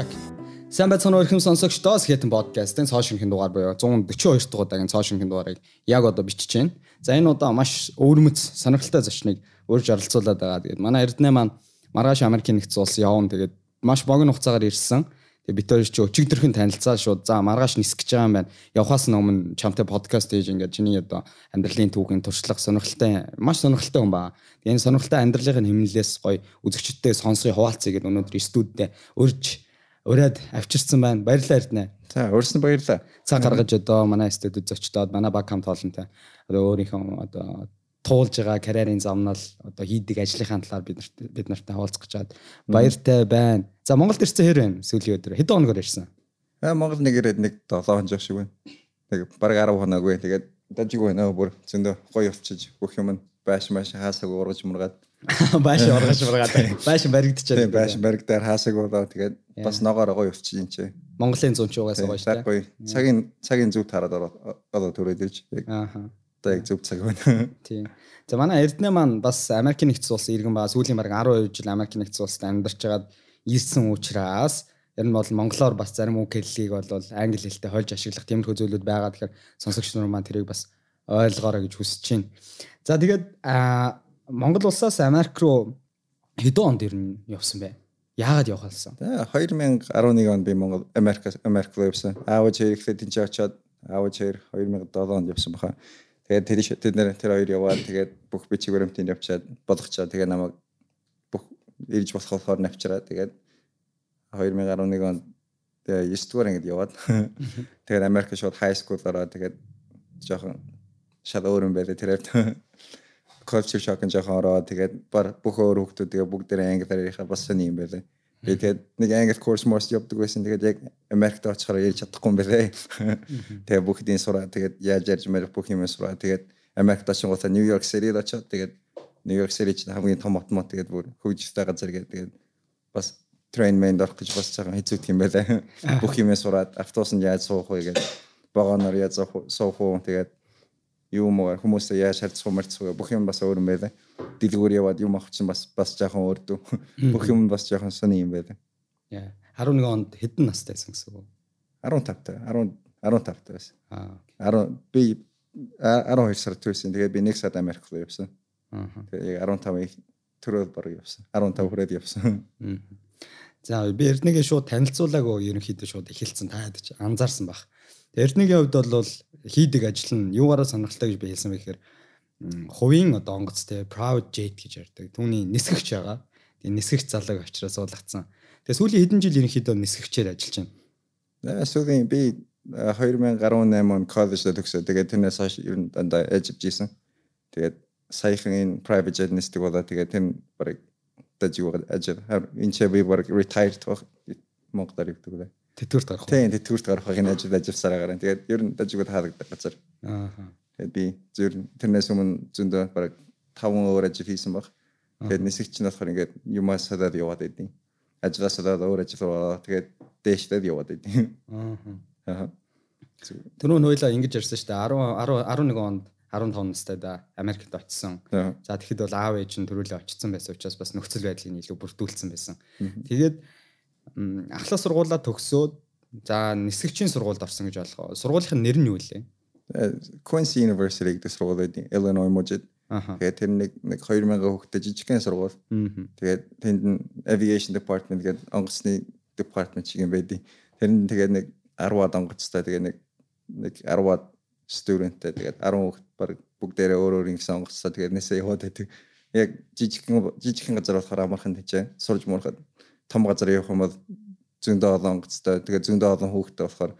Чак. Сайн байцгаана уу ихэм сонсогчдоо Skeleton podcast-ын цоо шинхэн дугаар буюу 142 дахь удаагийн цоо шинхэн дугаарыг яг одоо бичиж байна. За энэ удаа маш өвөрмөц сонирхолтой зочныг урьж оролцуулаад байгаа. Тэгээд манай Эрдэнэ маань маргааш Америкийн нэгдсэн улс явна. Тэгээд маш богино хугацаагаар ирсэн. Тэгээд бид хоёр ч өчигдөрхөн танилцаа шууд за маргааш нисэх гэж байгаа юм байна. Явхаас өмнө чамтай подкаст хийж ингээд чиний одоо амьдралын түүхийн туршлага сонирхолтой маш сонирхолтой хүн баа. Тэгээд энэ сонирхолтой амьдралын хэмнэлээс гоё үзэгчдтэй сонсгоё хуваалцъя гэдэг өнөөдөр студидээ урьж ураад авчирсан байна. Баярлалаа Эрдэнэ. За өөрснөө баярлалаа. Цаг гаргаж одоо манай студид зочдоод манай баг хамт олонтой одоо өөрийнхөө одоо туулж байгаа карьерийн замнал одоо хийдэг ажлынхаа талаар бид нарт бид нартай хуваалцах гэж чад баяртай байна. За Монголд ирсэн хэр байна сүүлийн өдөр? Хэдэн хоногор ирсэн? Аа Монгол нэг ирээд нэг 7 хоног шиг байна. Тэг баг 10 хоноггүй. Тэгээд дажиг байна бүр зөндөө гоё явчихж бүх юм байш маш хаасаг ургаж мургаад Бааш ургаж ургаад бааш баригдчихсан. Тийм бааш баригдаар хаасаг болоо тэгээд бас ногоор гоё өвчих юм чи. Монголын зүүн чуугаас гоё шүү дээ. Цагийн цагийн зүг тараад одоо төрөөд ирж. Ааха. Одоо яг зүг цаг байна. Тийм. За манай Эрдэнэ маань бас Америкийн нэгдсэн улсын иргэн ба сүүлийн бараг 12 жил Америкийн нэгдсэн улсад амьдарч байгаад ирсэн учраас ер нь бол монголоор бас зарим үг хэллэгийг бол англи хэлтэй хольж ашиглах тиймэрхүү зүйлүүд байгаа. Тэгэхээр сонсогч нар маань тэрийг бас ойлгоорой гэж хүсэж байна. За тэгээд Монгол улсаас Америк руу хэдэн онд ирнэ явсан бэ? Яагаад явах болсон? За 2011 онд би Монгол Америк Америк руу явсан. Аавч хоёр ихлэ тэнцээ очоод аавч хоёр 2007 онд явсан баха. Тэгээд тэр тэд нэр тэр хоёр яваад тэгээд бүх бичиг баримтыг явчаад болгочоо тэгээд намайг бүх ирж болох болохоор навчраа тэгээд 2011 онд тэгээд 9 дугаар ангид яваад тэгээд Америк шууд high school ороо тэгээд жоохон шал өөр юм байлаа тэр хэвд culture shock нь жоохон ороо тэгээд бүх өөр хүмүүс тэгээ бүгдээ англиар ярихаа бас сони юм байлаа. Тэгээд нэг англи course морс явдаг байсан. Тэгээд яг Америкт очихоор ярьж чадахгүй юм байлаа. Тэгээд бүгдийн сураа тэгээд яаж ярьж мэр бүх юм сураа тэгээд Америкт гутаа Нью Йорк Ситид очоод тэгээд Нью Йорк Сити чинь хамгийн том автомат тэгээд бүр хөгжтэй газар гэдэг тэгээд бас train man дорох гэж бас цагаан хэцүү юм байлаа. Бүх юм сураад автобусанд яаж суух вэ гэдэг баганаар яаж суух уу тэгээд мөр хүмүүстэй яаж харьцах марцгаа бүх юм бас өөр юм байлаа. Дэлгүүр яваад юм авах чинь бас бас жоохон өөр дүү. Бүх юм бас жоохон сони юм байлаа. Яа. 11 онд хэдэн настай байсан гэсэн үг? 15 та. 10 15 та байсан. Аа. 10 би 12 сард төрсэн. Тэгээд би 1 сард Америк руу явсан. Аа. Тэгээд яг 15 төрөөд баг явсан. 15 хүрээд явсан. Аа. За би Эрдэнэгээ шууд танилцуулаагүй ерөнхийдөө шууд эхэлсэн таад чи анзаарсан баг. Эрдэнэгийн хувьд бол хийдэг ажил нь юугаараа сонирхолтой гэж би хэлсэн бэ гэхээр хувийн одоо онгоц те proud jet гэж ярьдаг. Түүний нисгэгч байгаа. Тэгээ нисгэгч залууг авчраа суулгацсан. Тэгээ сүүлийн хэдэн жил ерөнхийдөө нисгэгчээр ажиллаж байна. Сүүлийн би 2018 он коллежд төгсөө. Тэгээд тэрнээс хойш ер нь дандаа ажиллаж исэн. Тэгээд саяхан энэ private jet нисдэг болоо тэгээд тэр барыг тажиугаар ажил энэ ч би баг retired баг Монгол ирдэг үлээ. Тэтгэврт гарах. Тийм, тэтгэврт гарахын ажил ажилласараа гараа. Тэгээд ер нь дажигуд хаадаг газар. Аа. Тэгээд би зөв тэрнээс өмнө зөндөө баг 5 өөр ажил хийсэн баг. Тэгээд нисэгч нь болохоор ингээд юмас хадаад яваад байдیں۔ Ажилласаа даа өөр ажил болоо. Тэгээд дээштэй яваад байдیں۔ Аа. Аа. Тэр нь хоёлаа ингэж ярьсан шүү дээ. 10 11 онд 15 настай да Америкт очсон. За тэгэхэд бол аав ээж нь төрүүлээ очсон байсан учраас бас нөхцөл байдлыг илүү бүрдүүлсэн байсан. Тэгээд ахлах сургуулаа төгсөөд за нисгэгчийн сургуульд орсон гэж болгоо. Сургуулийн нэр нь юу вэ? Э, Quincy University гэдэг сургууль байдаг. Illinois мужид. Тэгээд тэр нэг нэг 2000 хүүхдэд жижигхэн сургууль. Тэгээд тэнд aviation department гэдэг онгоцны department шиг юм байдیں۔ Тэр нь тэгээд нэг 10-аад онгоцтой тэгээд нэг нэг 10-аад студенттэй тэгээд 10 хүүхд баг бүгдээрээ өөр өөр ингэсэн онгоцтой тэгээд нэсээ яваад байдаг. Яг жижигхэн жижигхэн газар болохоор амархан тийч сурж муурахад том газар явах юм бол зөндөө олон онгоцтой. Тэгээ зөндөө олон хүүхдтэй болохоор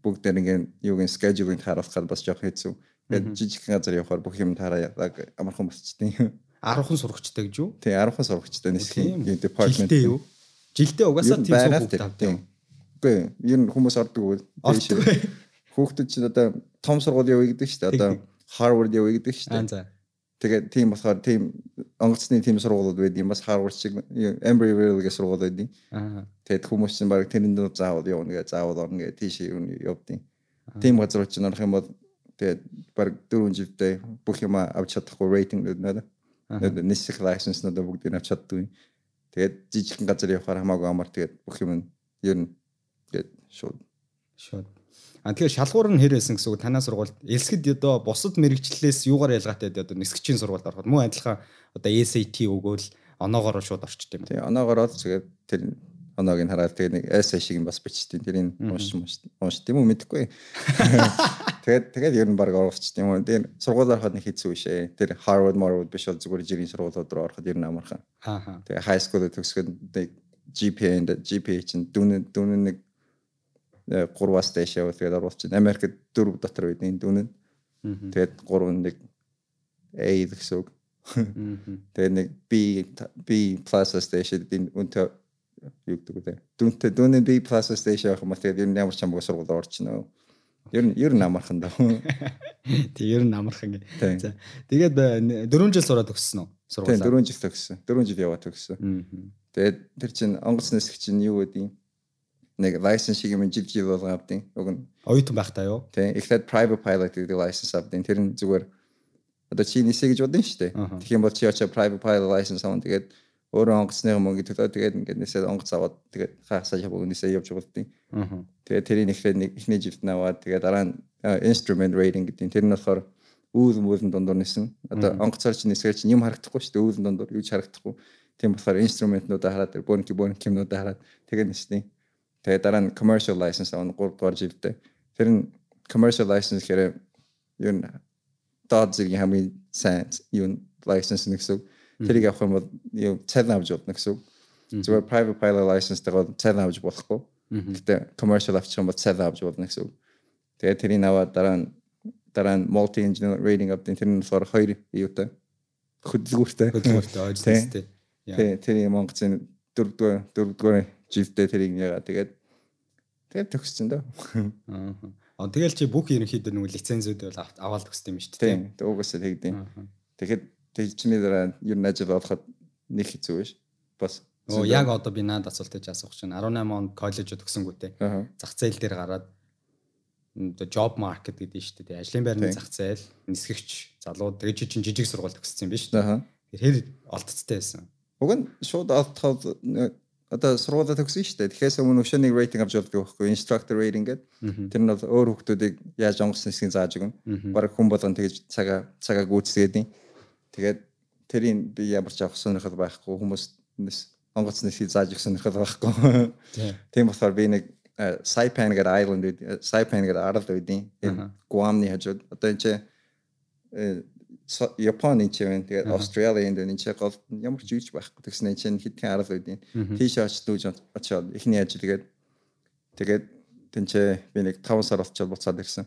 бүгд нэг юугийн schedule-ийг харуулахад бас жоох хэцүү. Тэгээд жижиг газар явахаар бүх юм тараа амархан босчтой. 10хан сурагчтай гэж юу? Тий, 10хан сурагчтай нисхийн department. Жилдээ юу? Жилдээ угаасаа тийм хүүхд тавтай. Үгүй, ер нь хүмүүс ордог үү? Хүүхдүүд чинь одоо том сургууль явъя гэдэг шүү дээ. Одоо Harvard явъя гэдэг шүү дээ. Тэгээд тийм болохоор тийм онгоцны тийм сургуулиуд байд юм бас Harvard шиг Embry-Riddle гэх сургууль байд. Аа. Тэгээд хүмүүс чинь баг тэрэн дээр заавал явна гэж заавал орно гэж тийш юу явдیں۔ Тийм газар чинь орох юм бол тэгээд баг 4 жилдээ бүх юм авч чадахгүй рейтинг нөднөд. Нисэх license надад бүгдийг авч чаддгүй. Тэгээд жижигхэн газар явахаар хамаагүй амар тэгээд бүх юм ер нь гээд шууд Шууд. А тэгэхээр шалгуур нь хэрээсэн гэсэн үг танаа сургуульд элсгэд одоо бусад мэрэгчлэлээс юугаар ялгаатай одоо нисгчийн сургуульд ороход мөн адилхан одоо SAT өгөөл оноогоор шууд орчт юм. тий оноогоор л тэгээд тэр оноог нь хараад тэгээд нэг эсэ шиг юм бас бичтiin тэрийг унш унш тийм үү мэдэхгүй. Тэгээд тэгээд ер нь баг орчихт юм уу. Тэр сургуулиар хаад нэг хэцүү шээ. Тэр Harvard Harvard биш бол зүгээр жирийн сургуулиуд руу ороход ер нь амархан. Аа. Тэгээ high school төгсгöd нэг GPA and GPA чинь дүүн дүүн нэг 3-аас дээш яваад тэгээд оруулчихсан. Америкт 4 дотор байдیں۔ дүүн нь. Тэгээд 3 нэг A гэсэн үг. Тэгээд нэг B B plus-аас дээш энэ үнтэй юу гэдэг вэ? Дүнтэй дүүний B plus-аас дээш явах юм бол тэгээд ер нь ямар ч хамаагүй сургууль орчихно. Ер нь ер нь амархан даа. Тэг ер нь амархан гэ. За. Тэгээд 4 жил сураад өгсөн үү? Сургуулаа. Тийм 4 жил төгссөн. 4 жил яваад төгссөн. Тэгээд тэр чинь онгоц нэсгч чинь юу гэдэг юм? нэг license шиг юм жив жив болгон авдیں۔ Уг нь оюутан байхдаа юу? Тий. Эхлээд private pilot гэдэг license авдیں۔ Тэр нь зүгээр одоо чи нисэ гэж бодно шүү дээ. Тэгэх юм бол чи очоо private pilot license аван тэгээд өөрөө онгоцны мөнгө төлөө тэгээд ингээд нисээд онгоц аваад тэгээд хаасаа яваа нисээ явж болдیں۔ Тэгээд тэрийг эхлээд нэг эхний живт наваад тэгээд дараа нь instrument rating гэдэг. Тэр нь болохоор үүл мүүлэн дундуур нисэн. Одоо онгоцоор чи нисгэр чи юм харагдахгүй шүү дээ. Үүл дундуур юу ч харагдахгүй. Тийм болохоор инструментнуудаа хараад, бөөнки бөөнки юмнуудаа хараад тэгээд нисдэг. Тэгээд дараа нь commercial license авах 3 дугаар жилдээ. Тэр нь commercial license гэхээр юу н доод зэргийн хамгийн сайн юу license нэгсэг тэрийг авах юм бол юу цалин авч болно гэсэн үг. Зүгээр private pilot license тэгээд цалин авч болохгүй. Гэтэ commercial авчих юм бол цалин авч болно гэсэн үг. Тэгээд тэрийг аваад дараа нь дараа нь multi engine rating авдаг тэр нь болохоор хоёр юутай хөдөлгөөртэй хөдөлгөөртэй ойлгостой. Тэ тэр юм Монголын дөрөвдүгээр дөрөвдүгээр жилдээ тэрийг ягаа тэгээд тэгээд төгссөн дөө. Аа. Тэгэл чи бүх ерөнхийдөө нэг лицензүүд бол аваад төгссөн юм шүү дээ. Тийм. Угсаа тэгдэв. Тэгэхэд тэгчний дараа ер нь ажил олоход нэг хэцүү биш. Бас Оо яг одоо би наад асуултыг асуух чинь 18 онд коллежид төгсөнгүүтэй. Зах зээл дээр гараад job market гэдэг нь шүү дээ. Ажлын байрны зах зээл, нисгэгч, залуу тэгээд чинь жижиг сургууль төгссөн юм биш үү? Тэгэхээр олдцтой байсан. Уг нь шууд олдоход одоо сургуулаа төгсөн шүү дээ. Тэгэхээр өмнө өшөө нэг рейтинг авч явдаг байхгүй instructor rating гэдэг. Тэр нь бол өөр хүмүүсийг яаж онгоц нисгэн зааж өгнө. Бараг хүн болгон тэгж цагаа цагаа гүйцэтгээд. Тэгээд тэрийг би ямар ч авах сонирхол байхгүй хүмүүс онгоц нисгий зааж өгсөн сонирхол байхгүй. Тийм болохоор би нэг Saipan гэдэг island Saipan гэдэг арал үүдийн Guam-ны хажууд одоо энэ чи Японы ч юм тэгээд Австралийн энэ ч гол ямар ч юуч байхгүй тэгснэ чинь хитгэн арал үүдийн тийш очиж дүүж очоод эхний ажил тэгээд тэгээд тэнцээ би нэг 5 сар болчиход буцаад ирсэн.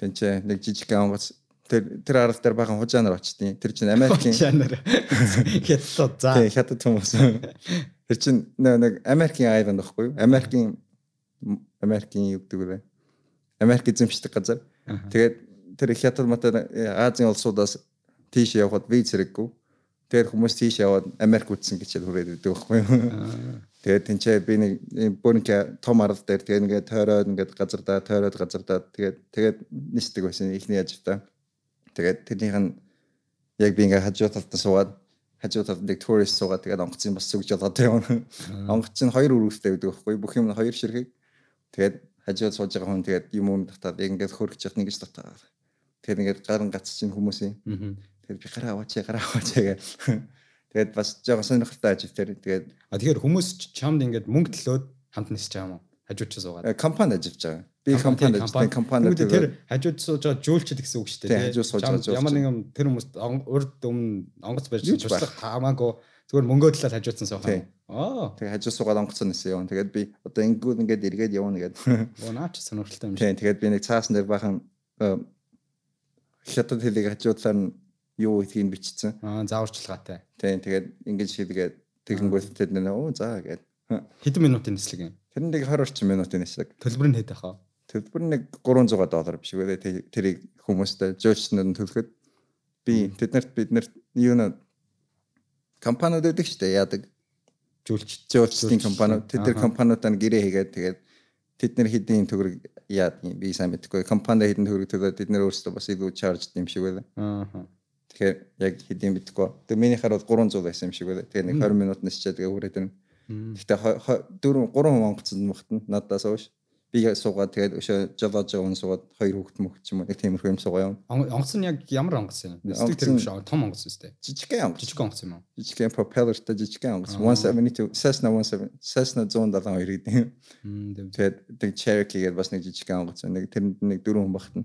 Тэнцээ нэг жижиг онгоц тэр тэр арал дээр бахан хужаанаар очтیں۔ Тэр чинь Америкийн хужаанаар хятад за. Тий хятад хүмүүс. Тэр чинь нэг Америкийн айланд байхгүй юу? Америкийн Америкийн юу гэдэг вэ? Америк эзэмшдэг газар. Тэгээд тэр хятад матад Азийн улсуудаас тийш явхад виз хэрэггүй. Тэр хүмүүс тийш яваад Америк үтсэн гэж хүрээд өгдөг байхгүй юу? Тэгээд тэнцээ би нэг бүрнэ том арал дээр тэгээд ингээд тойроод ингээд газар даа тойроод газар даа тэгээд тэгээд нисдэг байсан ихний ажилтаа. Тэгээд тэрнийх нь яг би ингээд хажуу талд суугаад хажуу талд нэг турист суугаад тэгээд онгоцын бас зүгж болоод явна. Онгоц нь хоёр үргэлжтэй байдаг байхгүй юу? Бүх юм хоёр ширхэг Тэгээд хажууд сууж байгаа хүн тэгээд юм юм татаад ингээд хөргөж яах нэг гэж Тэгээд ингээд гарын гац чинь хүмүүсийн. Тэгээд би гараа аваач гараа аваач гэх. Тэгээд бас жоохон сонирхолтой ажил дээр тэгээд а тэгэхээр хүмүүс чамд ингээд мөнгө төлөөд хамт нисэж байгаа юм уу? Хажууд ч суугаад. Компани ажиллаж байгаа. Би компани ажиллаж компани тэр хажууд сууж байгаа жуулчд гэсэн үг шүү дээ. Хажууд сууж байгаа жуулч. Ямар нэгэн тэр хүмүүс урд өмнө онгоц барьж туслах хамаагүй Зүгээр мөнгөө талаар хажуудсан суухан. Аа. Тэгээ хажуу суугаад онгоцсон нэсэн явна. Тэгээд би одоо ингэүүд ингээд эргээд явна гэдэг. Оо наа чи сонирхолтой юм шиг. Тэгээд би нэг цаасан дээр бахан хятад хэлийг хажуудлаар нь юу гэдгийг бичсэн. Аа зааварчилгаатай. Тийм. Тэгээд ингэж хэлгээд тэгэнгүүт тэд нэ оо за гээд. Хэдэн минутын нислэг юм? Тэр нэг 20 орчим минутын нислэг. Төлбөр нь хэд байхаа? Төлбөр нь нэг 300 доллар биш үү? Тэрийг хүмүүстэй жуулчнууд нь төлөхөд би тэднэрт бид нарт юу нэ компаниуд өгдөг дээ яадаг жуулч жуулчдын компаниуд тэд нар компаниудаа гэрээ хийгээд тэгээд тэд нар хэдийн төгрөг яад юм? Би сайн мэдэхгүй. Компанид хэдэн төгрөг төлөө тэд нар өөрсдөө бас илүү чарж юм шиг байлаа. Аа тэгэхээр яг хэдийн мэдэхгүй. Тэгээ миний хараад 300 байсан юм шиг байлаа. Тэгээ нэг 20 минут нисчээ тэгээ хүрээд байна Гэхдээ 4 3 хүн онгоцсон багтана надаас ууш. Би суугаад тэгээд өшөө байгаа хүн суугаад хоёр хүүхэд мөх ч юм уу нэг тиймэрхүү юм суугаа юм. Онгоц нь яг ямар онгоц юм? Нэстэг тэр биш том онгоц үстэй. Жижигхэн онгоц. Жижиг онгоц юм уу? Жижигхэн пропеллертэй жижигхэн онгоц. 172 Cessna 17 Cessna 172 гэдэг юм. Тэгээд тэг Cherokee гэдэг бас нэг жижигхэн онгоц. Нэг тэрэнд нэг дөрөв хүн багтана.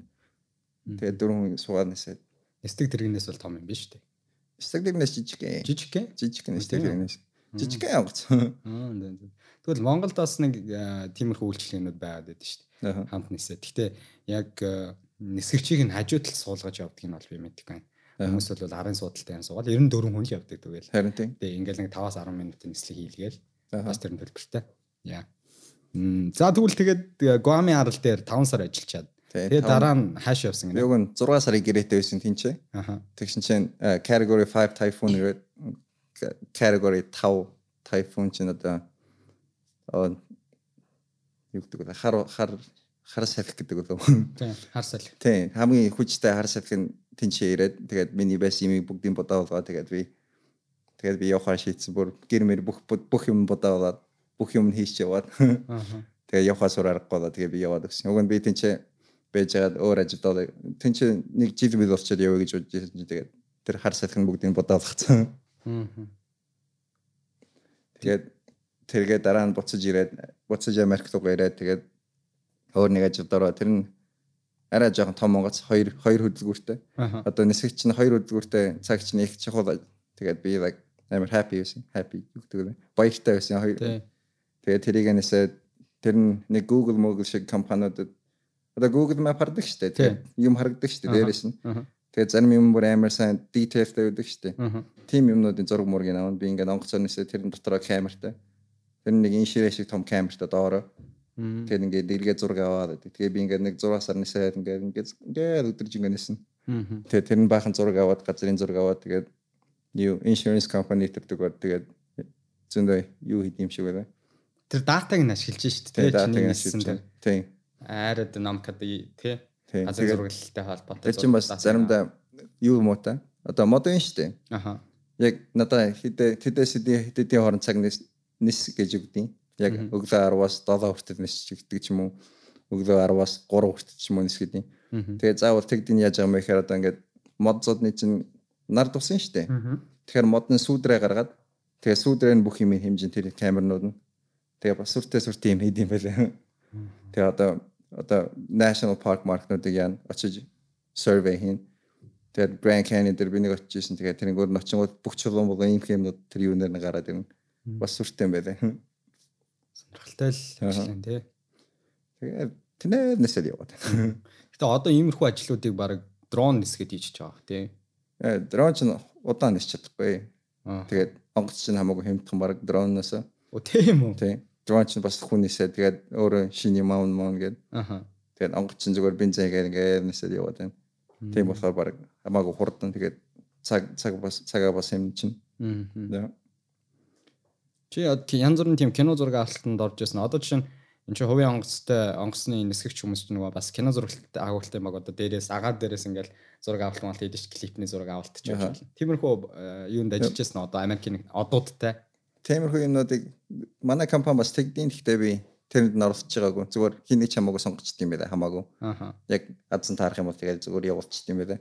Тэгээд дөрөв хүн суугаад нэсээд. Нэстэг тэргнээс бол том юм биш үү? Нэстэг тэргнээс жижигхэн. Жижигхэн? Жижигхэн нэстэг тэргнээс. Жижигхэн онгоц. Аа Тэгвэл Монголд бас нэг тиймэрхүү үйлчлэгнүүд байгаад байдаг шүү дээ. Хамт нисээ. Гэхдээ яг нисгэрчийг нь хажуу талд суулгаж явдаг нь бол би мэддэг байна. Хүмүүс бол арын суудалтай юм суугаад 94 хүн л явдаг тэгэл. Харин тийм. Тэгээ ингээл нэг 5-аас 10 минутын нислэг хийлгээл. Бас тэр нь төлбөртэй. Яа. За тэгвэл тэгээд Гуами арал дээр 5 сар ажиллачаад Тэгээд дараа нь хааш явсан гэнэ. Юг нь 6 сарын гэрээтэй байсан тэнцээ. Аха. Тэгсэн чинь category 5 typhoon ирээд category 5 typhoon чинь одоо юу гэдэг вэ? Хар хар хар салхи гэдэг үү? Тийм, хар салхи. Тийм, хамгийн хүчтэй хар салхи тэнцээ ирээд тэгээд миний байсан юмыг бүгдийг бодоолгоо тэгээд би тэгээд би явахаа шийдсэн бүр гэр мэр бүх бүх юм бодоолаад бүх юм хийч яваад. Тэгээд явахаа сураарахгүй болоо тэгээд би яваад өгсөн. Уг нь би тэнцээ байж байгаад өөр ажилдаа тэнцээ нэг жил бил болчиход явъя гэж байсан чинь тэгээд тэр хар салхин бүгдийг бодоолгоцсон. Тэгээд тэргээ дараа нь буцаж ирээд буцаж Америк руу ирээд тэгээд өөр нэг ажилд ороо тэр нь арай жоохон том онгоц хоёр хоёр хөдөлгүүртэй. Одоо нисгч нь хоёр хөдөлгүүртэй цагч нь их чухал. Тэгээд би like амар happy байсан. Happy гэдэг нь. Баяртай байсан хоёр. Тэгээд тэрийг нээсээ тэр нь нэг Google Google шиг компаниудад одоо Google Map хардаг штэ тэгээд юм харагдаг штэ дээрээс нь. Тэгээд зарим юм бүр амар сайн detailтэй байдаг штэ. Тим юмнуудын зураг мургийг аваад би ингээд онгоцоор нээсээ тэрэн дотроо камертай Тэр нэг инширээ шиг том камертай доороо. Тэгээд ингээд дэлгээ зураг аваад тэгээ би ингээд нэг 6 сар нисээд ингээд ингээд ингээд өдөрж ингээд нисэн. Тэгээд тэр нь баахан зураг аваад газрын зураг аваад тэгээд юу insurance company төрдөг бод тэгээд зөндөө юу хийх юм шиг байна. Тэр датаг нь ашиглаж шүү дээ. Тэгээд датаг нь ашиглаж. Тийм. Айрад намкад тий. Газар зурагтай холбоотой. Тэр чинь бас заримдаа юу юм уу та? Одоо модон шүү дээ. Аха. Яг надаа хідэ тэдэс хэдийн хооронд цаг нис гэж үгдیں۔ Яг өглөө 10-аас 7 хүртэл нис гэдэг ч юм уу. Өглөө 10-аас 3 хүртэл ч юм уу нис гэдэг. Тэгээ заавал тэгдин яаж байгаа юм бэ гэхээр одоо ингээд мод зодны чинь нар тусан дээ. Тэгэхээр модны сүүдрээ гаргаад тэгээ сүүдрээ нь бүх юм хэмжин тэр камернууд нь тэгээ бас сүртэй сүртэй юм хийд юм байлаа. Тэгээ одоо одоо National Park Mark-нуудыг яа очиж survey хийн. Тэгээд Grand Canyon дээр би нэг очижсэн. Тэгээд тэрний өөр ночингууд бүх чулуун болоо ийм юмнууд тэр юу нэр гараад ирнэ бас сүртэй юм байлаа. Сонирхолтой л ажиллана тий. Тэгээд тэнээр нэсэл яваад. Гэтэ одоо иймэрхүү ажлуудыг баг дрон нисгээд хийж байгаа тий. Э дрон ч удаан нисч чадахгүй. Тэгээд онгоц чинь хамаагүй хэмтхэн баг дроноос. Оо тийм үү. Тий. Дрон ч бас хүн нисээд тэгээд өөрөө шиний маун маун гээд. Аха. Тэгээд онгоц чинь зүгээр бензин гээд ингээд нисээд яваад байна. Тийм болохоор баг хамаагүй хурдан тэгээд цаг цаг бас цагаа бас юм чинь. Аа. Чи янз бүрийн тийм кино зураг авалтанд орж ирсэн. Одоо жишээ нь энэ чи хувийн онгоцтой онгоцны нисгэгч хүмүүс ч нөгөө бас кино зурагт агуултай баг одоо дээрээс агаар дээрээс ингээл зураг авалт маалт хийдэж клипний зураг авалт ч юм. Тиймэрхүү э, юунд ажиллаж байсан одоо Америкийн одуудтай. Тиймэрхүү юмнуудыг манай компани бас тэгдэйн гэхдээ би тэрэнд нь оролцож байгаагүй. Зүгээр хиний ч хамаагүй сонгочт юм байна хамаагүй. Яг адсан таарах юм бол тэгээд зүгээр явуулчихд юм байна.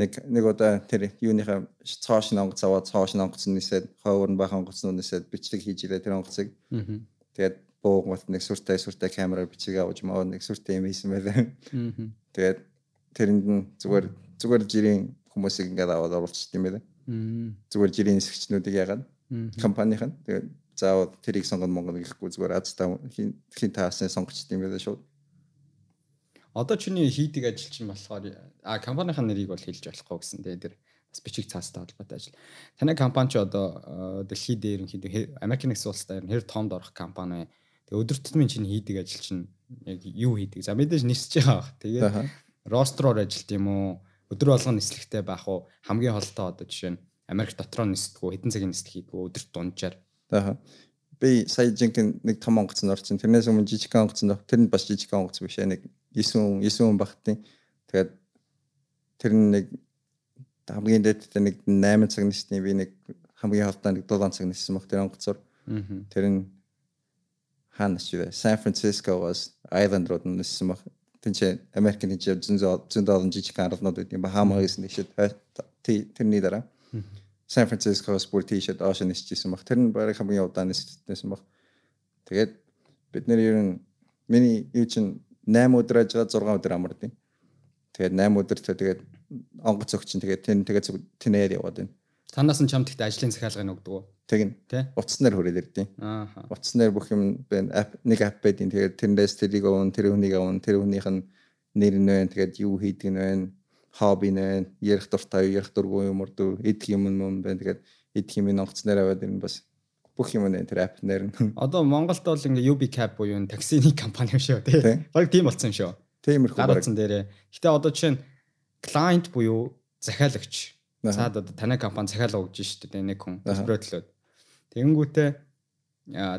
Нэг нэг удаа тэр юуныхаа цоош онгоц аваад цоош онгоц нисээд хойвор нь бахан онгоц нисээд бичлэг хийж ирээ тэр онгоцыг. Тэгээд буугмал нэг сүртэй сүртэй камераар бичиг авч маа нэг сүртэй юм хийсэн байлаа. Тэгээд тэрэнд нь зүгээр зүгээр жирийн хүмүүсийг ингээд аваад оруулчихд юм байна. Зүгээр жирийн нисгчнүүдийг ягаад компанийн. Тэгээд заавал тэрийг сонгоно Монгол гэхгүй зүгээр азтай хин хин таасны сонгочт юм байна шүү. Одоо чиний хийдэг ажил чинь болохоор а компанийн нэрийг бол хэлж болохгүй гэсэн дээ тэр бас бичиг цаастай холбоотой ажил. Танай компани ч одоо дэлхий дээр ерөнхийдөө Америкийн нэгэн улстай хэр томд орох компани. Тэгээ өдөр тутмын чинь хийдэг ажил чинь яг юу хийдэг. За мэдээж нисэж байгаа баг. Тэгээд ростроор ажилт юм уу? Өдөр болгон нислэгтэй байх уу? Хамгийн холтой одоо жишээ нь Америк дотроо нисдэггүй, хэдэн цагийн нислэг хийдэггүй өдөрт дунджаар Аа. Би сая жинхэнэ нэг том онгоцсон орчин. Тэрнээс өмнө жижиг онгоцсон. Тэр нь бас жижиг онгоц биш ээ. Нэг 9 9 бахтын. Тэгээд тэр нь нэг хамгийн дээд нэг 8 цаг нисний би нэг хамгийн холдоо нэг 7 цаг ниссэн баг тэр онгоцоор. Тэр нь хаана ч вэ? Сан Францискогоос Айленд руу ниссэн баг. Тинч Америкийн жив зүүн зүүн долон жижиг аралнууд үүдийн Бахамагаас нэшэд тэрний дараа Сан Францискоос бүр тийшээ доош нисчихсэн баг. Тэр нь барыг хамгийн удаан нисчихсэн баг. Тэгээд бид нэр ер нь миний юу чинь 8 өдөр ажиллаад 6 өдөр амардیں۔ Тэгээд 8 өдөр тэгээд онгоц өгчин тэгээд тэн тэгээд тэнээр яваад байна. Танаас нь чамд ихтэй ажлын захиалгыг өгдөг үү? Тэгнь. Утаснаар хүрээд ирдیں۔ Аа. Утаснаар бүх юм байна. Нэг ап байдیں۔ Тэгээд тэрнээс тэрийг аван, тэр хүнийг аван, тэр хүнийх нь нэр нь байна. Тэгээд юу хийдэг нь байна. Хобби байна. Ярих дуртай, ярих дургүй юм уу? Идэх юм юм байна. Тэгээд идэх юм онгоцноор аваад ирнэ бас бүх юм нэ тэр app нэр нь. Одоо Монголд бол ингээ UB Cab буюу таксины компани юм шүү тий. Баг тийм болсон юм шүү. Тиймэрхүү баг. Гарцсан дээрээ. Гэтэ одоо жишээ нь client буюу захиалагч. Цаад одоо танай компани захиалга өгж шүү дээ нэг хүн төлбөрөдлөөд. Тэгэнгүүтээ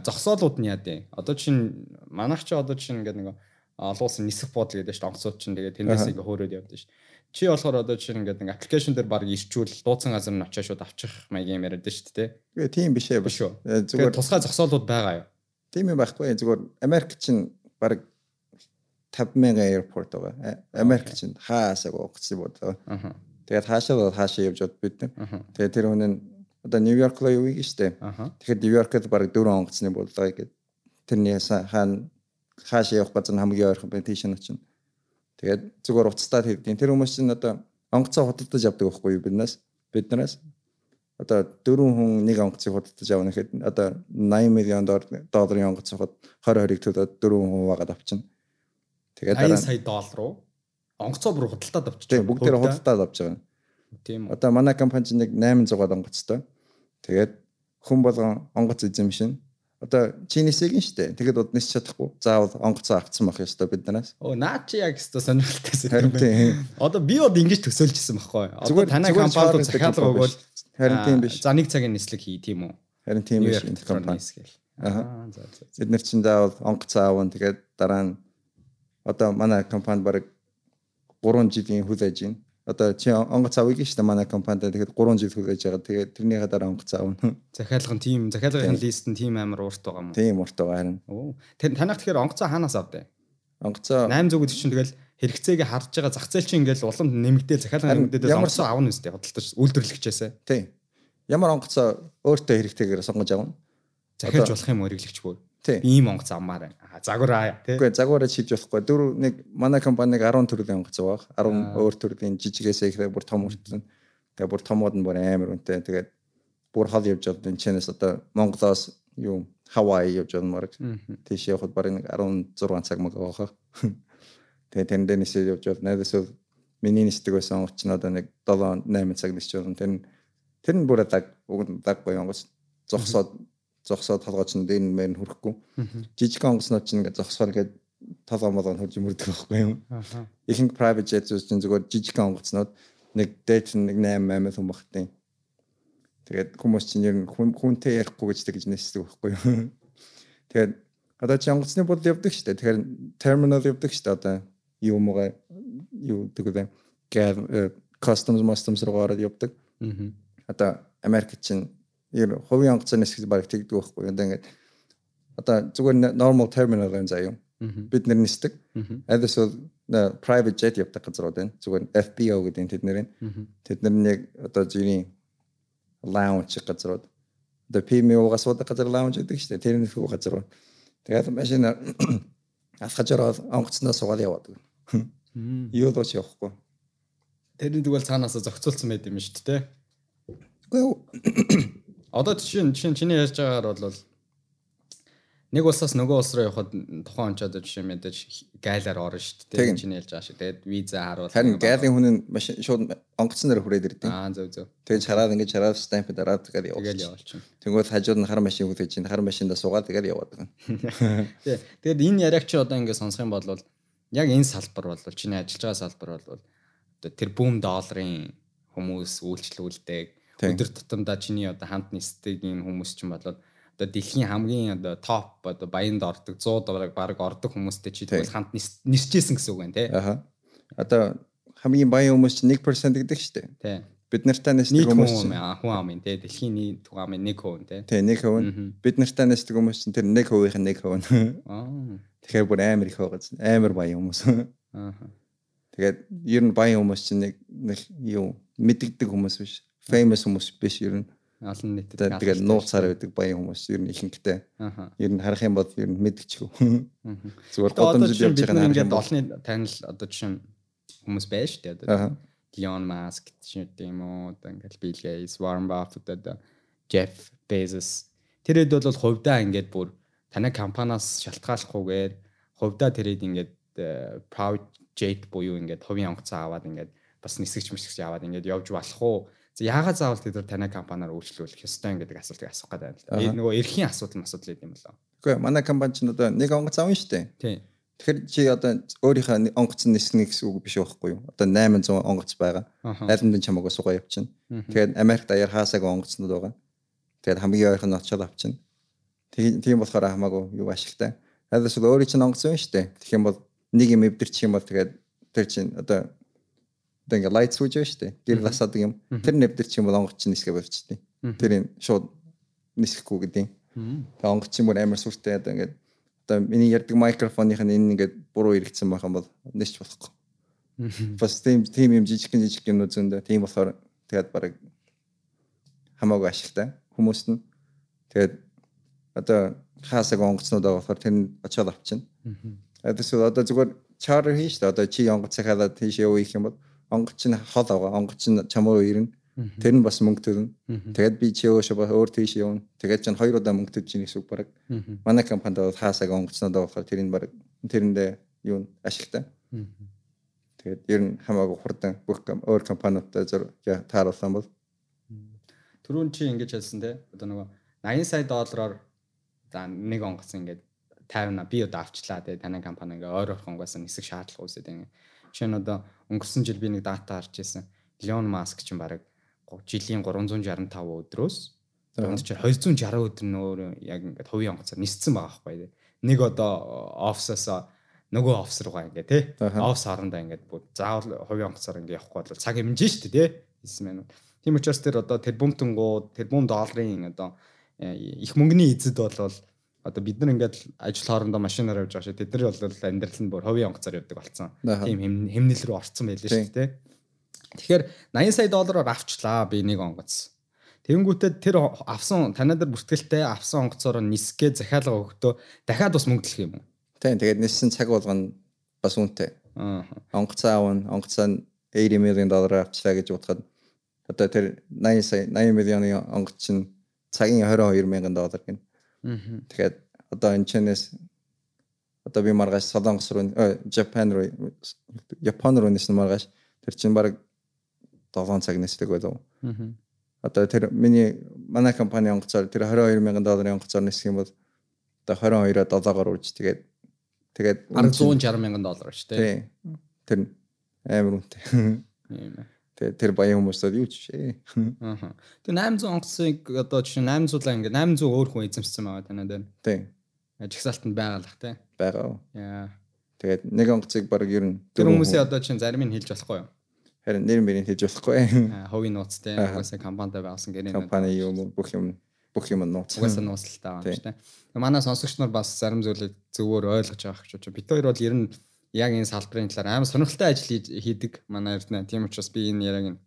зогсоолууд нь яа дээ. Одоо чинь манайх чи одоо чинь ингээ нэг олон улсын нисэх бодол гэдэг шүү. Онцууд чинь тэгээ тэндээс ингээ хөөрөөд явдаг шүү. Чи болохоор одоо чинь ингээд нэг аппликейшн дээр баг ирчүүл дууцсан газар нь очиж шууд авчих маягийн яриад шүү дээ. Тэгээ тийм биш ээ. Биш үү. Э, зүгээр тусгай зогсоолууд байгаа юу? Тийм юм байхгүй. Зүгээр Америк чинь баг 50000 airport байгаа. Э, Америк чинь хаасаг гоцсон бод. Тэгээд хаашаа хаашаа явж бод бид. Тэгээд тэр хүн нь одоо Нью-Йорк руу явъя гэж штэ. Тэгэхээр Нью-Йоркд баг 4 онгоцны бодлоо гэдэг. Тэрний хаана хаашаа явах газар хамгийн ойрхон байна тийш нь очино. Тэгээд зүгээр уцтаад хийгдیں۔ Тэр хүмүүс чинь одоо онгоцоо худалдаж авдаг байхгүй юу биднээс? Биднээс одоо дөрвөн хүн нэг онгоцыг худалдаж авна гэхэд одоо 80 мянган долларын онгоц хот 20 20-ыг төлөөд дөрвөн хүн хаваагаад авчна. Тэгээд дараа 80 сая доллар руу онгоцоо бүр худалдаад авчиж байгаа. Бүгдээр худалдаад авч байгаа. Тийм үү. Одоо манай компани чинь нэг 800 онгоцтой. Тэгээд хүн болгон онгоц эзэмшин одоо чи нисэгийн штэ. Тэгэд уд нисч чадахгүй. Заавал онгоцоо авцсан байх ёстой биднээс. Оо наа чи яг өстой сонирхолтой юм. Одоо би бол ингэж төсөөлжсэн байхгүй. Одоо танай компанид захиалга өгвөл харин тийм биш. За нэг цагийн нислэг хий тийм үү? Харин тийм биш энэ компани. Аа за за. Бид нар чинь заавал онгоцоо аавн тэгээд дараа нь одоо манай компанид баг 3 жилийн хүл аж байна одоо чи онгоц авъя гэж байна манай компанид тэгэхэд 3 жил хүлээж байгаа. Тэгээд тэрнийхээ дараа онгоц аавна. Захиалга нь тийм, захиалгын лист нь тийм амар урт байгаа юм уу? Тийм урт байгаа харин. Оо. Тэр танах тэгэхээр онгоцоо хаанаас авдаа? Онгоцоо 800 гэдэг чинь тэгэл хэрэгцээгээ харж байгаа зах зээл чинь ингээл улам нэмэгдээ захиалгын нэмэгдээс онгоцоо авна үстэй худалдаж үйлдвэрлэгчээсээ. Тийм. Ямар онгоцоо өөртөө хэрэгтэйгээр сонгож авна. Захиалж болох юм хэрэглэгч бүр. Ийм онгоц авмаар байна. Загвараа тий. Үгүй загвараа хийж болохгүй. Дөрөв нэг манай компаниг 10 төрлийн онгоц байгаа. 10 өөр төрлийн жижигээс ихрээ бүр том хүртэн. Тэгээ бүр томууд нь бүр амар үнэтэй. Тэгээд бүр хол явж байгаа энэ чэнэс одоо Монголоос юу Хавай явж байгаа мөр. Тийш явхад барыг нэг 16 цаг мөг байгаа. Тэгээ тэн дэнээс явж байгаа. Найдас миний нисдэг байсан нь одоо нэг 7 8 цаг нисч байгаа. Тэр тэр нь бүр даг уг даг гоё онгоц зогсоод зогсоод толгойч нь дээр нь мэн хүрхгүй. Жижиг онгоцнууд чинь ингээд зогсохоор ингээд толгой молоо хурж мөрдөг байхгүй юм. Ихэнх private jet зүйл чинь зүгээр жижиг онгоцнууд нэг дээд нэг 8 8 хүн багтیں۔ Тэгээд хүмүүс чинь ер нь хүнтэй ярихгүй гэж тэгж нэсдэг байхгүй юу. Тэгээд одоо чи онгоцны бодол явдаг шүү дээ. Тэгэхээр terminal явдаг шүү дээ. Одоо юу муугаа юу гэдэг вэ? Гэр customs customs руу гараад явдаг. Одоо Америк чинь ер хувийн онгоцны хэсэг баг тэгдэг байхгүй. Одоо ингээд одоо зүгээр normal terminal юм заяа. Бид нэр нисдэг. Адис бол private jet явдаг газрууд байна. Зүгээр FBO гэдэг тэд нэр. Тэд нар нэг одоо жиний lounge газрууд. Одоо PMO-гаас удаг газар lounge гэдэг дээ. Тэрний хүү газар. Тэгээд машин алхаж ороод онгоцноо суугаад яваад. Юу л ч явахгүй. Тэрний тэгвэл цаанаасаа зохицуулсан байд юм шүү дээ. Үгүй Одоо жишээ жишээ чиний ярьж байгаагаар бол нэг улсаас нөгөө улс руу явхад тухайн онцод жишээ мэдээж гайлаар орно шүү дээ. Чиний ярьж байгаа шиг. Тэгээд виза харуул. Харин гайлын хүн нь машин шууд онгоцсон дээр хүрээд ирдэг. Аа зөв зөв. Тэгээд хараад ингэж хараад стамп дараад тэгээд явуулчих. Тэгвэл хажууд нь хар машин хүлээж чинь хар машиндаа суугаад тэгээд яваад байгаа. Тэгээд энэ яриаг чи одоо ингэ сонсох юм бол яг энэ салбар бол чиний ажиллаж байгаа салбар бол тэр бүүм долларын хүмүүс үйлчлүүлдэг өдөр тутамдаа чиний одоо хамт нисдэг юм хүмүүс ч юм болоод одоо дэлхийн хамгийн одоо топ одоо баянд ордог 100 долларыг баг ордог хүмүүстэй чи тэгвэл хамт нисчихсэн гэсэн үг байна тий. Аха. Одоо хамгийн баян хүмүүс чинь 1% гэдэг шүү дээ. Тий. бид нартай нэсдэг нийт хүмүүс чинь аа, хүн амын те дэлхийн нийт хүн амын нэг хүн те. тий нэг хувь бид нартай нэсдэг хүмүүс чинь тэр нэг хувийн нэг хувь нь Аа. тэгэхээр бүр амар их байгаа чинь амар баян хүмүүс Аа. тэгээд ер нь баян хүмүүс чинь нэг нэг юу мэддэг хүмүүс биш famous хүмүүс биш ер нь Олон нийтэд тэгээд нууцаар байдаг баян хүмүүс ер нь ихэнхдээ ер нь харах юм бол ер нь мэдчихв. Зүгээр чинь явж байгаа ингээд юм бол олны танил одоо жишээ хүмүүс байж шүү дээ. Одоо. Elon Musk гэдэг юм уу одоо ингээд Bill Gates, Warren Buffett одоо Jeff Bezos тэрэд бол хувьдаа ингээд бүр танай компаниас шалтгааллахгүйгээр хувьдаа тэрэд ингээд э, private jet буюу ингээд хувийн онгоцоо аваад ингээд бас нисгэж мисгэж аваад ингээд явж болох уу? Яагаад заавал тэд танай компаниар үйлчлүүлэх ёстой гэдэг асуултыг асуух гэдэг юм л да. Энэ нөгөө эрхийн асуудал асуудал гэдэг юм болоо. Үгүй манай компани ч одоо нэг онгоц авна шүү дээ. Тий. Тэгэхээр чи одоо өөрийнхөө нэг онгоц нь нисгэнэ гэсэн үг биш байхгүй юу? Одоо 800 онгоц байгаа. Аль нь чамаагаа сугаа явчихна. Мгм. Тэгээд Америк даяар хаасаагүй онгоцнууд байгаа. Тэгээд хамгийн ойрхон нь очиод авчихна. Тийм болохоор хамаагүй юу ашигтай. Адаас бол өөрийн чинь онгоц байна шүү дээ. Тэгэх юм бол нэг юм эвдэрчих юм бол тэгээд тэр чинь одоо одоо ингээ лайт сууж байна шүү дээ. Гэр насаадаг юм. Тэр нэвдэрчих юм бол онгоц чинь нисгэ болчихдیں۔ Тэрийг шууд нисэхгүй гэдэг. Тэгээ онгоц чинь бүр амар сүртэй одоо ингээ одоо миний ярьдаг микрофоных нь энэ ингээд буруу иргэцсэн байх юм бол нисч болохгүй. Бас тийм тийм юм жижиг жижиг юм үзэндээ тийм болохоор тэгээд баг хамаагүй ашигтай хүмүүст нь тэгээд одоо хаасаг онгоцнууд байгаа болохоор тэр нь очиод авчихна. Адаас одоо зүгээр чарter хийж та одоо чи онгоцыг хадаад тийш явуу их юм бол онгоц чинь хол байгаа онгоц чинь чамруу ирнэ. Тэр нь бас мөнгө төлнө. Тэгээд би чи өөшөө ба өөр тийш явна. Тэгээд чинь хоёр удаа мөнгө төлж ийн гэсэн үг баг. Манай компанид бол хаасаг онгоцнууд байгаа болохоор тэрийг баг тэрэндээ юу ашигтай. Тэгээд ер нь хамаагүй хурдан бүх өөр компаниудтай зур тааруулсан бол Түрүүн чи ингэж хэлсэн те. Одоо нөгөө 80 сая доллараар за нэг онгоц ингээд 50 би одоо авчлаа те. Танай компани ингээ ойр орхонгоос нисэх шаардлага үүсээд ингээ. Жишээ нь одоо өнгөрсөн жил би нэг дата харж ирсэн. Elon Musk чинь гу- жилийн 365 өдрөөс Тэнд чинь 260 өдөр нөр яг ингээд хувийн онгоцоор ниссэн байгаа байхгүй. Нэг одоо офсоос нөгөө офс руугаа ингээ тий. Офс хоорондоо ингээд бүр заавал хувийн онгоцоор ингээ явахгүй бол цаг хэмжээ шүү дээ тий. Бизнесмэнүүд. Тийм учраас тэр одоо тэрбумтангууд тэрбум долларын одоо э, их мөнгөний эзэд бол одоо бид нар ингээд ажил хоорондоо машинаар явж байгаа шүү. Тэд нар бол амьдрал нь бүр хувийн онгоцоор явдаг болсон. Тийм хэм- хэмнэл рүү орцсон байлээ шүү дээ тий. Тэгэхээр 80 сая доллараар авчлаа би нэг онгоц. Тэнгүүтээ тэр авсан танаа дээр бүртгэлтэй авсан онгоцоор нисгээ захиалга өгдөө дахиад бас мөнгө төлөх юм уу? тийм тэгээд ниссэн цаг болгоно бас үнэтэй. Аа. Онгоцоо авна онгоцоо нь 80 мянган доллар авчлаа гэж бодоход одоо тэр 80 сая 80 миллионы онгоц чинь цагийн 22 мянган доллар гин. Тэгэхээр одоо энэ чэнэс одоо би маргааш Солонгос руу Japan руу Япон руу нисэн маргааш тэр чинь баг 7 цаг нисдэг. Мгм. Одоо тэр миний манай компани онгоцоор тэр 22 мянган долларын онгоцоор нисэх юм бол одоо 22-оо 7-оор үрж тэгээд тэгээд Бараг 160 мянган доллар шүү дээ. тий тэр амар үнэтэй. Тийм ээ. Тэгээд тэр баян хүмүүстэй юу ч шээ. Аа. Тэгээ 800 онгоцыг одоо жишээ нь 800-аа ингээ 800 өөр хүн эзэмшсэн байгаа танаа дээр. Тий Жигсаалтанд байгалах тий. байгаа. Яа. Тэгээд нэг онгоцыг баг ер нь Тэр хүмүүсийн одоо чинь зарим нь хэлж болохгүй юу? харин нэр мэрийг хийж болохгүй. Аа, Хувийн нууц тий. Аа. Угаасаа компанитай байгуулсан гэрээ. Компани юм бүх юм бүх юм нууц. угаасаа нууцлалтай байгаа юм шүү дээ. Манай сонсогч нар бас зарим зүйлийг зөвөр ойлгож байгаа гэж бодож. Бид хоёр бол ер нь яг энэ салбарын талаар амар сонирхолтой ажил хийдэг манай эрдэнэ. Тийм учраас би энэ яг энэ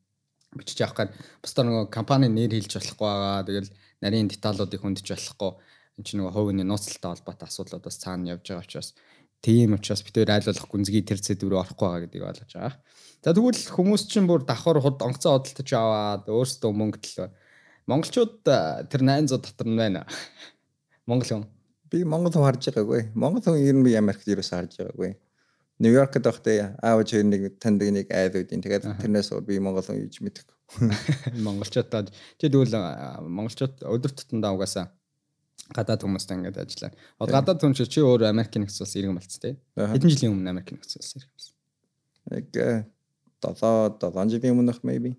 бичиж явах гээд бусдаар нөгөө компани нэр хэлж болохгүй байгаа. Тэгэл нарийн деталуудыг хөндөж болохгүй. Энд чинь нөгөө хувийн нууцлалтай холбоотой асуудлууд бас цаана явж байгаа учраас тийм учраас бид хоёр айлуулах гүнзгий тэр зэд рүү орохгүй байгаа гэдгийг ойлгож байгаа. За тэгвэл хүмүүс чинь бүр давхар худ онгоцоо хөдөлтөж аваад өөрсдөө мөнгө төлөө. Монголчууд тэр 800 дотор нь байна. Монгол хүн. Би Монгол хүн харж байгаагүй. Монгол хүн ер нь би Америкт ерөөсөө харж байгаагүй. Нью-Йоркд байхдаа аавч хоёр нэг таньдаг нэг айл үүдийн. Тэгээд тэрнээс өөр би Монгол хүн юуж мэдэхгүй. Монголчуудад чи тэгвэл монголчууд өдөр тутамдаа угаасаа гадаад хүмүүстэй ингээд ажиллаа. Одоо гадаад хүн чи өөр Америкийн нэгс улс иргэн болц тээ. Хэдэн жилийн өмнө Америкийн нэгс улс иргэн болсон. Нэг 7 7 жилийн өмнөх maybe.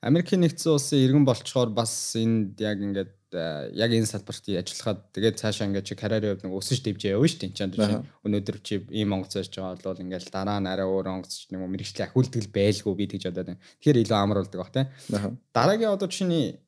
Америкийн нэгдсэн улсын иргэн болчоор бас энд яг ингээд э, яг энэ салбарт ажиллахад тэгээд цаашаа ингээд чи карьерийн хувьд нэг өсөж дэвжээ явна шүү дээ. Энд чинь өнөөдөр чи ийм онгоц байж байгаа бол ингээд дараа нь арай өөр онгоц нэг мэрэгчлийн ахиултгэл байлгүй би тэгж бодоод байна. Тэгэхээр илүү амар болдог бах те. Дараагийн одоо чиний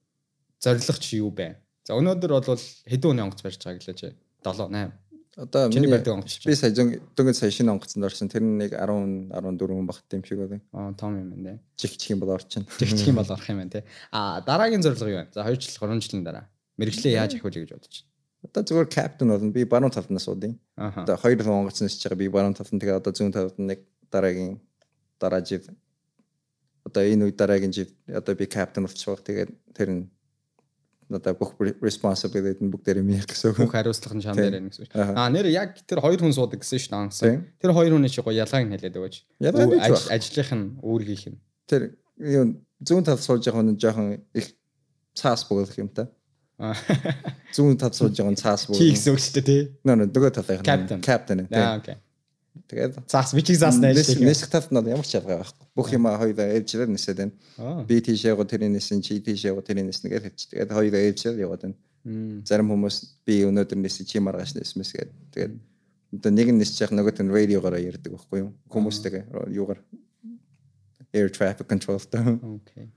зорилго чи юу бэ? За өнөөдөр бол хэдэн хүний онгоц барьж байгаа гэлээ чи 7 8 Одоо Чиний барьдаг онгоц би сая дөнгөж сая шинэ онгоцонд орсон. Тэр нь нэг 10 14 хүн багт юм шиг байна. Аа том юм байна те. Жигчих юм бол орчин. Жигчих юм бол орох юм байна те. Аа дараагийн зорилго юу вэ? За 2 жил 3 жилийн дараа мэрэгчлээ яаж ахиулъя гэж бодож байна. Одоо зүгээр каптен болно. Би баруун талд нь суудیں۔ Аха. Одоо хоёр онгоц нисэж байгаа. Би баруун талд тэгээ одоо зүүн талд нэг дараагийн дараа жив одоо энэ үе дараагийн жив одоо би каптен болчихвол тэгээд тэр нь одоо бүх responsibility нь бүгдээр минийх гэсэн үг. бүх хариуцлага нь чам дээр байна гэсэн үг. Аа нэр яг тэр хоёр хүн суудаг гэсэн шүү дээ. Тийм. Тэр хоёр хүний чи гоё ялгааг нь хэлээд өгөөч. Ялгаа нь Ажил- ажлынх нь. Тэр юу зүүн талд сууж байгаа хүн жоохон их цаас бөглөх юм та. Зүүн талд сууж байгаа хүн цаас Чи бөглөх. гэсэн үг шүү дээ тий. Нөө нөгөө талынх Captain. нь каптен. Аа окей. Тэгээд Заас би чи заас найж нис талд нь ямар ч ялгаа байхгүй. Бүх юм хоёулаа ээлжлэр нисээд байна. Би тийшээ го тэрийн нисэн чи тийшээ го тэрийн нисэн гэдэг хэлчих. Тэгээд хоёулаа ээлжлэр яваад байна. Зарим хүмүүс би өнөөдөр нисэн чи маргааш нисмэс гэдэг. Тэгээд одоо нэг нь явах нөгөөт нь радиогоор ярьдаг байхгүй юу? Хүмүүстэйгээ юугаар air traffic control та. Окей.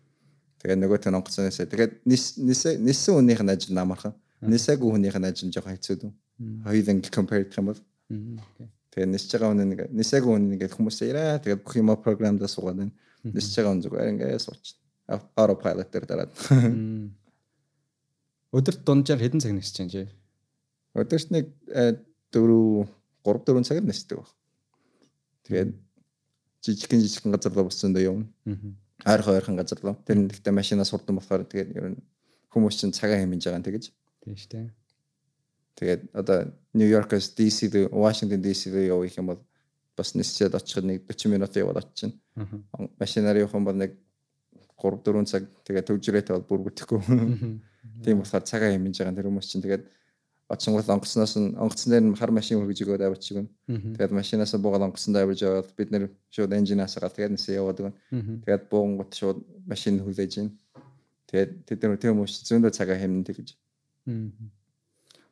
Тэгээд нөгөөт нь онгоцоноосаа. Тэгээд нис нисээ нисэн хүнийх нь ажил намархан. Нисээгүй хүнийх нь ажил жоохон хэцүү дүү. Хоёулаа compare гэх юм бол окей. Тэгээд нисэж байгаа хүн нэг нисээгүй хүн ингээд хүмүүсээ ирээ тэгээд бүх юм програмдаа суугаад байна. Нисэж байгаа хүн зүгээр ингээд сууч. Autopilot дээр дараад. Өдөрт дунджаар хэдэн цаг нисэж чинь чи? Өдөрт нэг 4 3 4 цагаар нисдэг баг. Тэгээд жижигхэн жижигхэн газар руу буцсан доо явна. Аа. Ойрхон ойрхон газар руу. Тэр нь гэхдээ машинаас хурдан болохоор тэгээд ер нь хүмүүс чинь цагаа хэмжиж байгаа юм тэгэж. Тийм шүү дээ. Тэгээд одоо Нью-Йоркээс DC рүү Вашингтон DC рүү явах юм бол бас нисчээд очиход нэг 40 минут яваад очино. Аа. машинаар явах юм бол нэг 3 4 цаг тэгээ төвжрээтэй бол бүр бүтэхгүй. Тийм болохоор цагаа хэмжиж байгаа тэр хүмүүс чинь тэгээд очингол онгоцноос нь онгоцон дээр нь хар машин хөргөж өгөөд авчих гэн. Тэгээд машинаас буугаад онгоцонд авирж яваад бид нэр шууд энжинаас гал тэгээд нэсээ яваад гэн. Тэгээд буунгот шууд машин хүлээж гин. Тэгээд тэд нар тэр хүмүүс зөндөө цагаа хэмнэн тэгэж.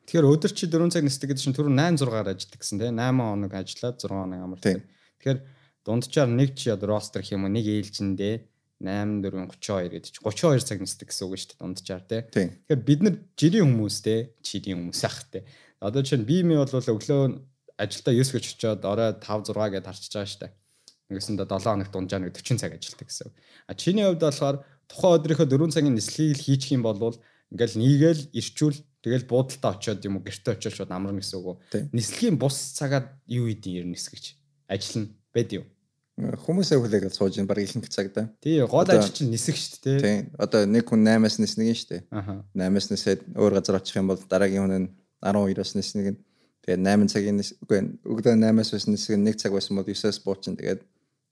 Тэгэхээр өдөр чи 4 цаг нисдэг гэдэг чинь түрүү 8 6-аар ажилладаг гэсэн тийм 8 хоног ажиллаад 6 хоног амардаг. Тэгэхээр дунджаар нэг чи одоо ростер уу нэг ээлжиндээ 8 4 32 гэдэг чи 32 цаг нисдэг гэсэн үг шүү дээ дунджаар тийм. Тийм. Тэгэхээр бид нар жирийн хүмүүс те чидийн хүмүүс ах те. Одоо чинь би ми бол өглөө ажилдаа 9 гэж очиод орой 5 6 гэдээ харчиж байгаа штэ. Ингэсэндээ 7 хоног дунджаа нэг 40 цаг ажилдаг гэсэн. А чиний хувьд болохоор тухайн өдрийнхөө 4 цагийн нислэгийг хийчих юм бол ингээл нийгээл ирчүүл тэгэл буудалтаа очиод юм уу гэрте очиод шууд амарна гэсэн үг. Нислэгийн бус цагаад юу идэв ер нь нисгэж. Ажил нь бэд юу. Хүмүүсээ хүлээгээд сууж ин баг ихэнх цагта. Тий гол ажил чинь нисэх штэ те. Тийм. Одоо нэг хүн 8-аас ниснэг нь штэ. Аха. 8-аас нисээд өөр газар очих юм бол дараагийн хүн нь 12-оос ниснэг нь тэгээд 8 цагийн нис үгүй өглөө 8-аас бас нисэх 1 цаг байсан бол 9-оос буучин тэгээд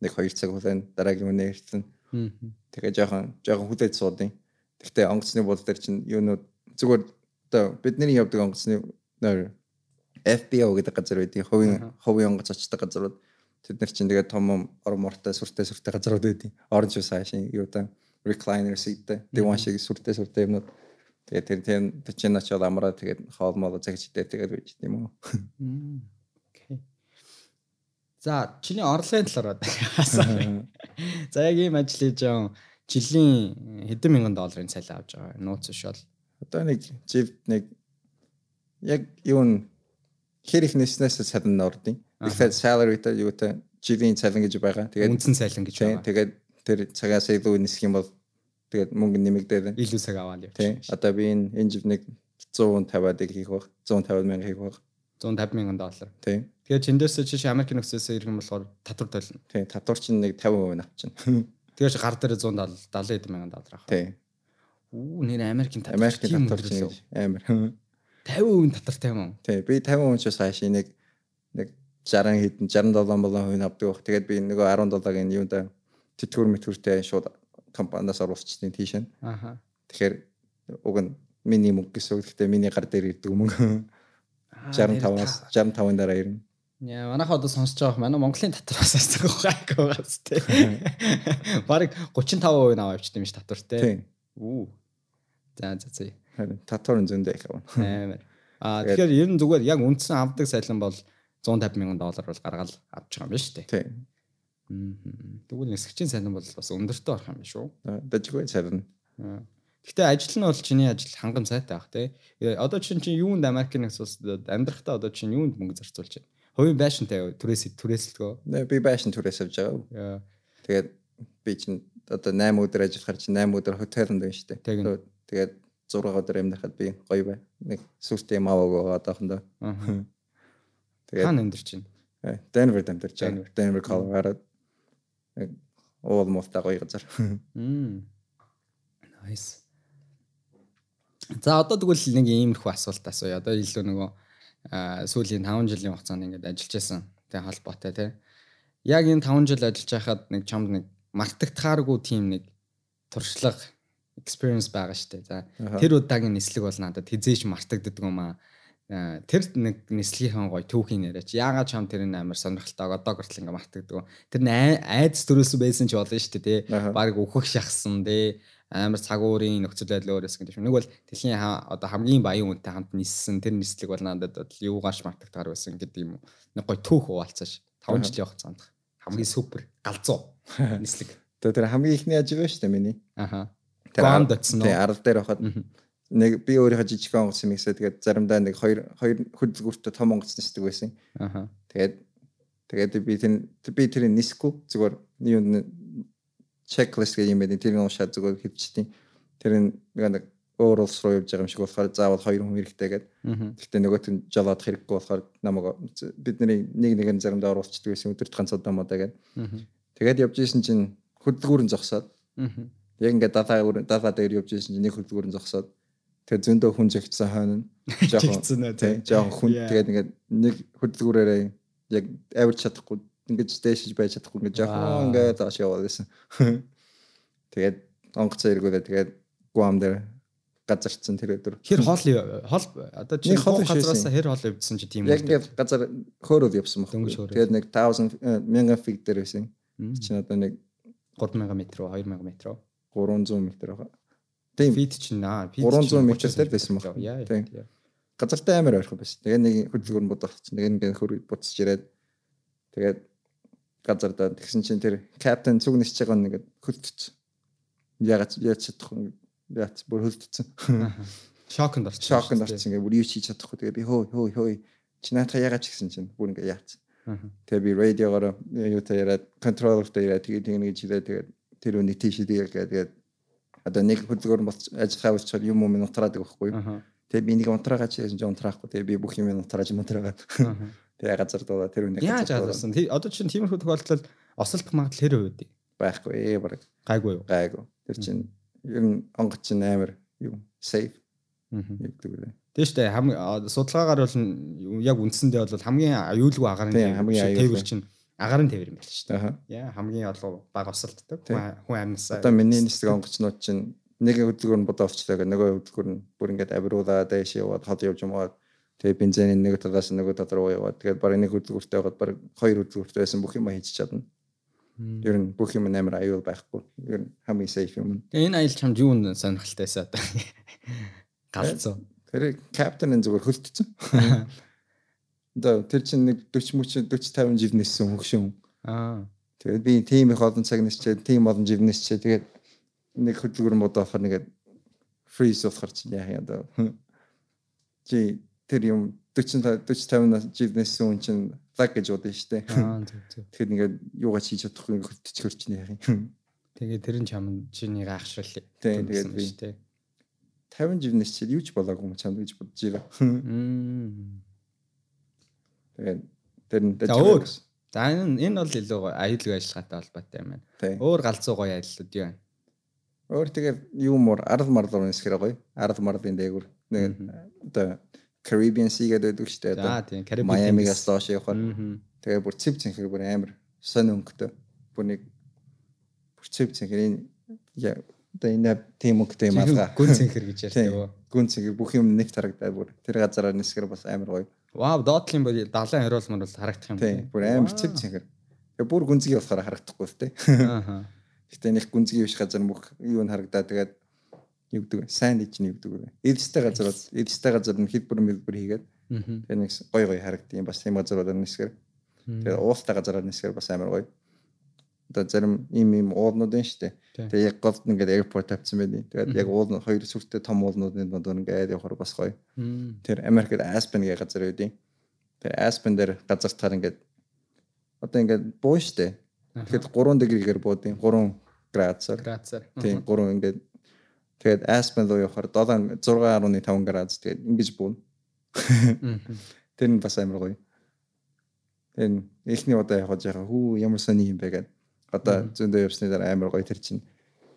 нэг 2 цаг хүлээн дараагийн хүн нэртэн тэгээд жоохон жоохон хүлээж суудیں۔ Гэхдээ онгоцны бол дээр чинь юунууд зүгээр одоо бидний явдаг онгоцны нөр FBO гэдэг газар байдгийг ховын ховын онгоц очдог газрууд. Тэд нар чинь тэгээд том ормортой сүртэй сүртэй газрууд байдгийг orange juice хаашийн юу та recliner seat диван шиг сүртэй сүртэй юмнууд. Тэгээд тэр тэр чинь очоод амраа тэгээд хоол мол загчдээ тэгээд байж тийм үү. За, чиний орлогын талаар асуу. За, яг ийм ажил хийж байгаа жилийн хэдэн мянган долларын цалин авч байгаа. Нууц шол. одоо нэг жив нэг яг юу н хэр их нэснээс цалин ордын тэгэхээр salary та юу та жилийн цалин гэж байгаа тэгээд Үндсэн цалин гэж Тийм, байгаа. тэгээд тэр цагаас илүү нисэх юм бол тэгээд мөнгө нэмэгдээд. Илүү цаг аваад Тийм. явчих. Одоо би энэ энэ жив нэг 150-ыг хийх баг. 150 мянга хийх баг. 150 мянган доллар. Тийм. Тэгээд чиндээс чи Америк нөхцөөсөө ирэх юм болохоор татвар толно. Тийм. Татвар чинь нэг 50% авчихна. Тэгээд чи гар дээр 170 70 хэдэн мянган доллар авах. Тийм. Үү нэр Америкийн татвар. Америкийн татвар чинь амар. 50% татвартай юм уу? Тийм. Би 50% ч бас хаашаа нэг нэг 60 хэдэн 67 болон хувь авдаг баг. Тэгээд би нөгөө 17-гийн юунда тэтгэвэр мэтгүртэй шууд компаниас оруулчихсан тийш. Аха. Тэгэхээр уг нь миний мөнгө гэсэн үг. Гэхдээ миний гар дээр ирдэг мөнгө 65-аас 65-ын дараа ирнэ. Яа, манайхаа одоо сонсож байгаа манай Монголын татвар бас асуух гайг байгаас тий. Бараг 35% нь аваа явчихсан юм ш татвар тий. Үү. За за за. Харин татварын зөндөө их авна. Амар. Аа тэгэхээр ер нь зүгээр яг үндсэн авдаг сайлан бол 150 мянган доллар бол гаргаал авч байгаа юм байна шүү дээ. Тийм. Тэгвэл нисгчийн сайлан бол бас өндөртөө орох юм байна шүү. Дажгүй. Аа. Гэхдээ ажил нь бол чиний ажил хангам сайтай байх тий. Э, Одоо чинь чи юунд Америкийн нэгс улсад амьдрахтаа одоо чинь юунд мөнгө зарцуулж байна? Хувийн байшинтай түрээс түрээсэлгөө. Нэ би байшин түрээс авч байгаа. Яа. Тэгээд би чинь одоо 8 өдөр ажиллахаар чинь 8 өдөр хотелд байна шүү дээ. Тэгээд 6 өдөр амьдрахад би гоё бай. Нэг сүртэй маваг одоохондоо. Аа. Тэгээд Хаана амьдарч э, Denver амьдарч байгаа. Denver Colorado. Нэг Almost гоё газар. Nice. За одоо тэгвэл нэг иймэрхүү асуулт асууя. Одоо илүү нөгөө сүүлийн 5 жилийн хугацаанд ингээд ажиллаж байсан. Тэ холбоотой тий. Яг энэ 5 жил ажиллаж байхад нэг чамд нэг мартагдахааргүй тийм нэг туршлага experience байгаа штэ. За тэр удаагийн нислэг бол надад хизээш мартагддаг юм аа. Тэр нэг нислэгийнхэн гоё түүхийн яриач. Яагаад чам тэр нь амар сонирхолтой одоо гортл ингээ мартагддаг. Тэр айдас төрөөс байсан ч болно штэ тий. Бараг өөхөх шахсан тий. Амар цагуурын нөхцөл байдал өөрөөс гэдэг юм. Нэг бол дэлхийн одоо хамгийн баян үнэтэй хамт ниссэн тэр нислэг бол надад бол юугаарч мартагдгаар байсан гэдэг юм. Нэг гоё түүх хуваалцааш. 5 Аха. жилийн хугацаанд хамгийн супер галзуу нислэг. Тэр хамгийн ихний ажил байна шүү дээ миний. Аха. Тэр ар- очсон уу? тий, арал дээр байхад нэг би өөрийнхөө жижиг онгоц юм ихсээ тэгээд заримдаа нэг хоёр хоёр хөдөлгүүртээ том онгоц нисдэг байсан. Аха. Тэгээд тэгээд би тэр би тэрийг нисэхгүй зүгээр чеклист гэх юм байна. Тэр уншаад зүгээр хэвчтiin. Тэр нь нэг өөр улс руу явж байгаа юм шиг болохоор заавал хоёр хүн хэрэгтэй гэдэг. Гэхдээ нөгөөт нь жолоод хэрэггүй болохоор намайг бидний нэг нэг нь заримдаа оруулцдаг байсан өдөрт ганц удаа модаа гэдэг. Тэгээд явж исэн чинь хөдөлгүүрэн зогсоод. Яг ингээд датаа датаа дээр явж исэн чинь нэг хөдөлгүүрэн зогсоод. Тэгээд зөндөө хүн зөгцсөн хойно. Нь үү, тий. жоохон хүн. Тэгээд ингээд нэг хөдөлгүүрээрээ яг авирч чадахгүй ингээд дэшиж байж чадахгүй ингээд жоохон ингээд тааш яваад байсан. Тэгээд онгоцоо эргүүлээ тэгээд гуам дээр газарцсан тэр өдөр. Хэр хол хол одоо чи хол газраас хэр хол явдсан чи тийм Яг ингээд газар хөөрөд явсан баг. Тэгээд нэг 1000 1000 feet дээр байсан. Чинь одоо нэг 3000 м уу 2000 м уу 300 м байгаа. Тийм фит чинь аа фит 300 метр дээр байсан баг. Тийм. газартай амар ойрхон байсан. Тэгээ нэг бодогцсон. Тэгээ нэг хөр буцаж ирээд тэгээд газар даа тэгсэн чинь тэр каптен зүг нисэж байгаа нь ингээд хөлтөцсөн. Ягаад яаж чадахгүй яац бүр хөлтөцсөн. Аха. шоконд орсон Шоконд орсон ингээд бүр юу хийж чадахгүй. Тэгээ би хөө хөө хөө чи наатаа ягаад ч гэсэн чинь бүр ингээд яац. Тэгээ би радиогоор юу та яриад контроллер та яриад тэгээ тэг нэг жилээ тэгээд тэр үний тийш тэгээд тэгээд одоо нэг хөдөлгөөр боц ажиллахаа болчиход юм юм нутраадаг байхгүй. Тэгээ би нэг унтраагаа чи унтраахгүй. Тэгээ би бүх юм унтрааж унтраагаад. Тэгээ газар дуулаа тэр үнийг яаж Тий- одоо чинь тиймэрхүү тохиолдолд осолдох магадлал хэр үед байхгүй ээ баг гайгүй юу? Гайгүй. Тэр чинь ер нь онгоц чинь амар юу safe шүү дээ хамгийн а, судалгаагаар бол яг үндсэндээ бол хамгийн аюулгүй агарын тээвэр чинь агарын тээвэр юм байл шүү дээ яа хамгийн олон баг осолддог хүн амьсаа Одоо миний нисдэг онгоцнууд чинь нэг хөдөлгөөр нь бодоовчлаа гэх нөгөө хөдөлгөөр нь бүр ингээд авируулаа дэш яваад хол явж юмаад тэгээ бензин нэг талаас нөгөө тал руу яваад тэгээд бараг нэг хөдөлгөөртэй байгаад бараг хоёр хөдөлгөөртэй байсан бүх юм хийж чадна. Ер нь бүх юм амар аюул байхгүй. Ер нь хамгийн safe юм. Тэгээ энэ аялал чамд юу нэ сонирхолтойсаа одоо галзуу Тэр каптен нь зүгээр хөлтсөн. Одоо тэр чинь нэг 40 мөч 40 50 жив ниссэн хөгшин. аа Тэгээд би тийм их олон цаг нисчээ, тийм олон жив нисчээ. Тэгээд нэг хөдөлгөр мод авахар нэгээд freeze болохоор чинь яах юм одоо. Чи тэр юм 40 40 50 жив ниссэн хүн чинь lag гэж бодсон шүү дээ. аа зөв зөв Тэгэхээр ингээд юугаа хийж чадахгүй хөдөлж хөрч чинь яах юм. тэгээ тэр нь чам чиний гайхшрал Тийм, тэгээд би- тий 50 жив нисчээд юу ч болоогүй юм чамд гэж бодож ирээ. Тэгээд тэр нь өөр. За энэ бол илүү аюулгүй ажиллагаатай холбоотой юм байна. Өөр галзуу гоё аяллууд юу вэ? Өөр тэгээд юмор арал марлуу нисгэр гоё. Арал марлын дээгүр. Нэг одоо Caribbean Sea гэдэг үг шүү дээ. За тийм Карибик. Майамигаас доош явахаар тэгээ бүр цэв цэнхэр бүр амар сонь өнгөтэй. Бүр нэг бүр цэв цэнхэр энэ одоо энэ тийм өнгөтэй юм аа. Гүн цэнхэр гэж ярьдаг. Гүн цэнхэр бүх юм нэг тарагдаад бүр тэр газараа нисгэр бас амар гоё. Вау, доотлын бол 70 хариулмаар бол харагдах юм Тийм. Бүр амар цэг цэнгэр. Тэгээ бүр гүнзгий болохоор харагдахгүй л те. Аа. Гэтэ нэг гүнзгий биш газар мөх юу н харагдаа тэгээд юу гэдэг вэ? Сайн нь юу гэдэг вэ? Эдстэй газар бол эдстэй газар нь хэлбэр мэлбэр хийгээд Аа. тэгээд нэг гой гой харагдсан бас тийм газар бол нисгэр. Тэгээд уултай газараар нисгэр бас амар гоё. Одоо зарим ийм ийм уулнууд нь штэ. Тийм. Тэгээд яг голд ингээд airport тавьсан байдаг. Тэгээд яг уул хоёр сүртэй том уулнуудын дунд ингээд явахаар бас гоё. Тэр Америкт Aspen гэх газар үүдий. Тэр Aspen дээр газар таар ингээд одоо ингээд буу штэ. Тэгэхэд 3 дэгригээр буудیں۔ 3 градусаар. Грацаар. Тийм 3 ингээд тэгээд Aspen руу явахаар 7 6.5 градус тэгээд ингэж буuna. Тэр нь бас амар гоё. Тэр эхний удаа явах жаа хүү ямар сони юм бэ гэдэг. Одоо зөндөө явсны дараа амар гоё тэр чинь.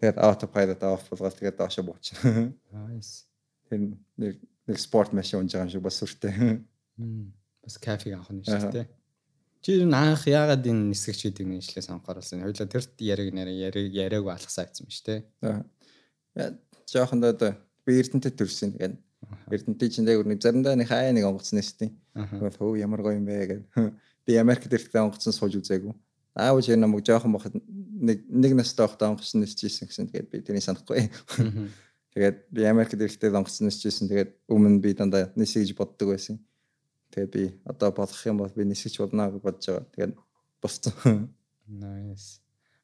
Тэгээд autopilot off болгоод тэгээд доошо буучна. Nice. Тэр нэг нэг спорт машин унж байгаа юм шиг бас сүртэй. Бас кафег авах нь шүү дээ. Чи ер нь анх яагаад энэ нэг нэшлээ сонгохоор болсон. Хоёлаа тэр яриг нэр яриг яриаг алгасаа гэсэн юм шүү дээ. Аа. Жохон доо би Эрдэнэтэд төрсөн. Тэгээд Эрдэнэтэй чинь дээр нэг заримдаа нэг хаяа нэг онгоцсон нэстیں۔ Тэгвэл хөө ямар гоё юм бэ гэдэг. Би Америкт ирэхдээ онгоцсон сууж үзээгүй. Аав чи намайг жоохон бахад нэг нэг настай байхдаа онгоцсон нэсчихсэн гэсэн. Тэгээд би тэрийг санахгүй. Тэгээд би Америкт ирэхдээ онгоцсон нэсчихсэн. Тэгээд өмнө би дандаа нисэж боддог байсан. Тэгээд би одоо болох юм бол би нисэж болно гэж бодож байгаа. Тэгээд босцсон. Nice.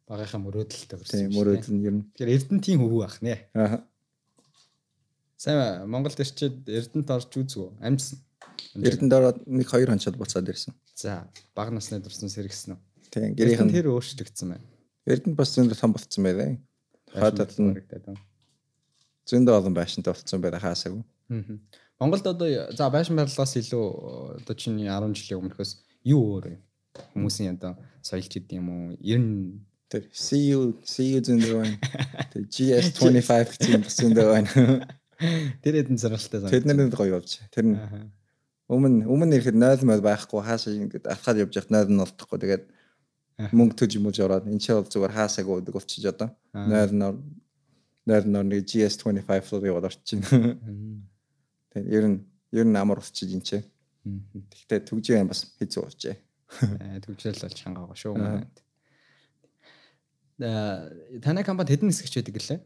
Багийнхаа мөрөөдөлтэй хүрсэн. Тийм мөрөөдөл нь ер нь. Тэгэхээр Эрдэнтийн хөвгүү ах нэ. Аа. Сайн Монголд ирчээд Эрдэнэт орж үзв. Амьдсан. Эрдэнэд ороод нэг хоёр хонцод буцаад ирсэн. За, баг насны дурсан сэргсэн үү? Тийм гэрийнх нь Тэр өөрчлөгдсөн байна. Эрдэнэт бас зөндөө том болцсон байлаа. Хатад нь зөндөө олон байшинтай болцсон байлаа хаасаагүй. Мгм. Монголд одоо за байшин барилгаас илүү одоо чиний 10 жилийн өмнөхөөс юу өөр юм? Хүмүүсийн одоо соёлч гэдэг юм уу? Ер нь Тэр CU CU зөндөө байна. Тэр GS25 гэсэн зөндөө байна. тэр хэдэн зэрэгтэй Тэд нар гоё явж. Тэр нь өмнө өмнө ирэхэд 0 мод байхгүй хаашаа ингэж атхаад явж явах 0 нь олдохгүй. Тэгээд мөнгө төж мөж ороод энэ ч бол зүгээр хаасаагүй удаг болчих одоо. 0 нор 0 нор нэг GS25 руу яваад орчих. Тэгээд ер нь ер нь амар болчих энэ ч. Гэхдээ төгжээ бас хэцүү болчихээ. төвчрэл бол чангаагаа шүү маань. Э танай компани хэдэн нисгэж байдаг гэлээ?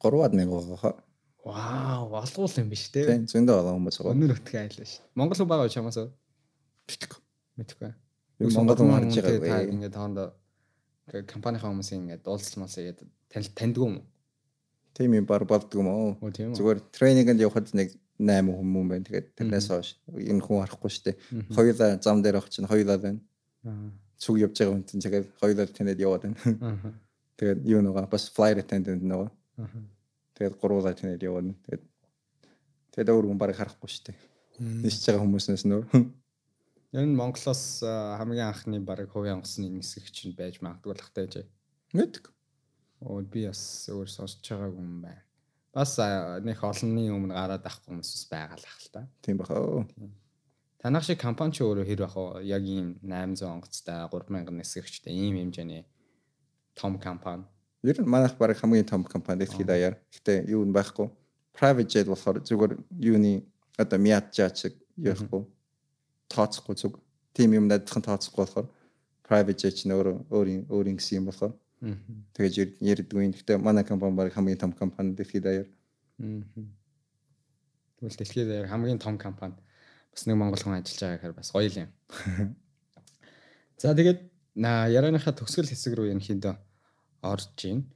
3-аад мянга байгаа. Вау, олгуул юм биш те. Тийм зөндөө олон хүмүүс байгаа. Өнөр өтгөө айлаа шүү. Монгол хүн байгаа чамаас мэдгүй. Би Монгол хүн харж та байгаагүй. ингээд хоорондоо компанийн хүмүүсийн ингээд уулзалмаас тэгээд танил таньдгүй юм. Тийм юм бар. Оо тийм үү. Зүгээр тренингэнд явахад нэг 8 хүмүүс байна. Тэгээд тэрнээс хойш энэ хүн харахгүй дээ. Хоёулаа зам дээр авах чинь хоёулаа байна. Цуг явж байгаа хүн чинь тэгээд хоёулаа танад яваад байна. Тэгээд юу нөгөө бас flight attendant нөгөө. Аа. Тэгээд гурвуулаа танад яваад. Тэгээд тэгээд өөр хүн барыг харахгүй шүү дээ. Нисэж байгаа хүмүүснээс нөө. Яг нь Монголоос хамгийн анхны баг хувийн онгоцны нисгэгч нь байж магадгүй л хахтай жаа. Мэдг. Оо би бас өөр сонсож байгаагүй юм байна. Бас нэг олонний өмнө гараад авахгүй хүмүүс байгаа л ах л та. Тийм баха. Танах шиг компани ч өөрөө хэр байх вэ? Яг ийм 800 онгоцтой 3000 нисгэгчтэй ийм хэмжээний том компани. Ер нь манайх барыг хамгийн том компани дэлхийд даяар. Гэтэ юу нь байхгүй. Private jet болохоор зүгээр юуны одоо Miata чиг явахгүй. Тооцохгүй зүг. Тим юм нададхан тооцохгүй болохоор private jet чинь өөр өөрийн өөрийн гэсэн юм болохоор тэгэж ярьдгүй. Гэтэ манай компани барыг хамгийн том компани дэлхийд даяар. Тэгвэл дэлхийд даяар хамгийн том компани бас нэг монгол хүн ажиллаж байгаа гэхээр бас гоё юм. За тэгээд на ярианыхаа төгсгөл хэсэг рүү хиндэ орж гин.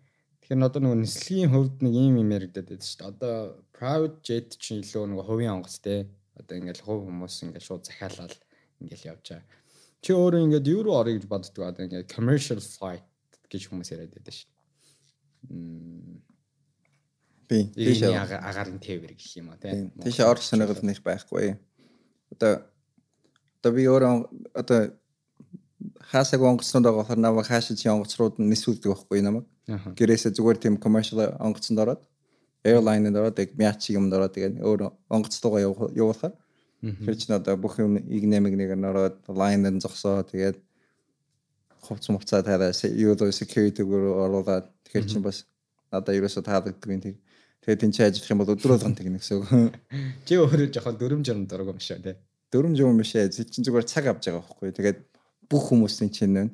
Тэгэхээр одоо нөгөө нислэгийн хувьд нэг юм юм яригдаад байдаг шүү дээ. Одоо private jet чинь илүү нөгөө хувийн онгоц те. Одоо ингээл хувь хүмүүс ингээл шууд захиалал ингээл явж байгаа. Чи өөрөө ингээд юу руу орё гэж боддог одоо ингээд commercial flight гэж хүмүүс яриад байдаг шүү Би Тийш агарын тээвэр гэх юм а Тийм. Тийш орох сонирхол нэг байхгүй. Одоо одоо би өөрөө одоо хаасаг онгоцнод байгаа болохоор намайг хаашаа чи онгоцрууд нь нисүүлдэг байхгүй намайг. Гэрээсээ зүгээр тийм commercial онгоцонд ороод airline-д ороод яг мяч юмд ороод тэгээд өөр онгоцтойгоо явуулахаар тэр чинь одоо бүх юм игнэмиг нэг нь ороод line-д зогсоо тэгээд хувц муцаа тавиа юу доо security гөр оруулаад тэгэхээр чинь бас надаа ерөөсө таалагддаг юм тийм. Тэгээд энэ ч ажиллах юм бол өдрөөлгөн тэгнэ гэсэн үг. Чи өөрөө жоохон дүрм жирм дург юм шүү тий. дөрөм жим биш ээ. Чи зүгээр цаг авч байгаа байхгүй. Тэгээд бүх хүмүүсийн чинь байна.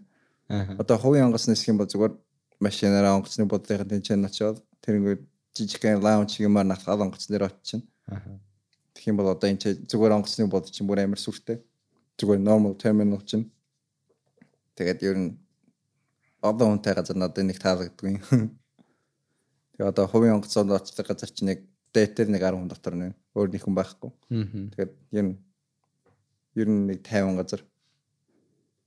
Одоо хувийн онгоц нисэх юм бол зүгээр машинаараа онгоцны бодлогын тэнцэн очоод тэрнгээр жижигхэн лаунч юмар натгаад онгоц нэр очино. Тэгэх юм бол одоо энэ чинь зүгээр онгоцны бод чинь бүр амар сүртэй. Зүгээр normal terminal чинь. Тэгээд ер нь одоо үнтэй газар надад нэг таалагддгүй. Тэгээ одоо хувийн онгоцоор очдог газар чинь нэг дэтер нэг 10 хүн дотор нэ. Өөр нэг хүн байхгүй. Тэгээд ер нь ер нь нэг 50 газар.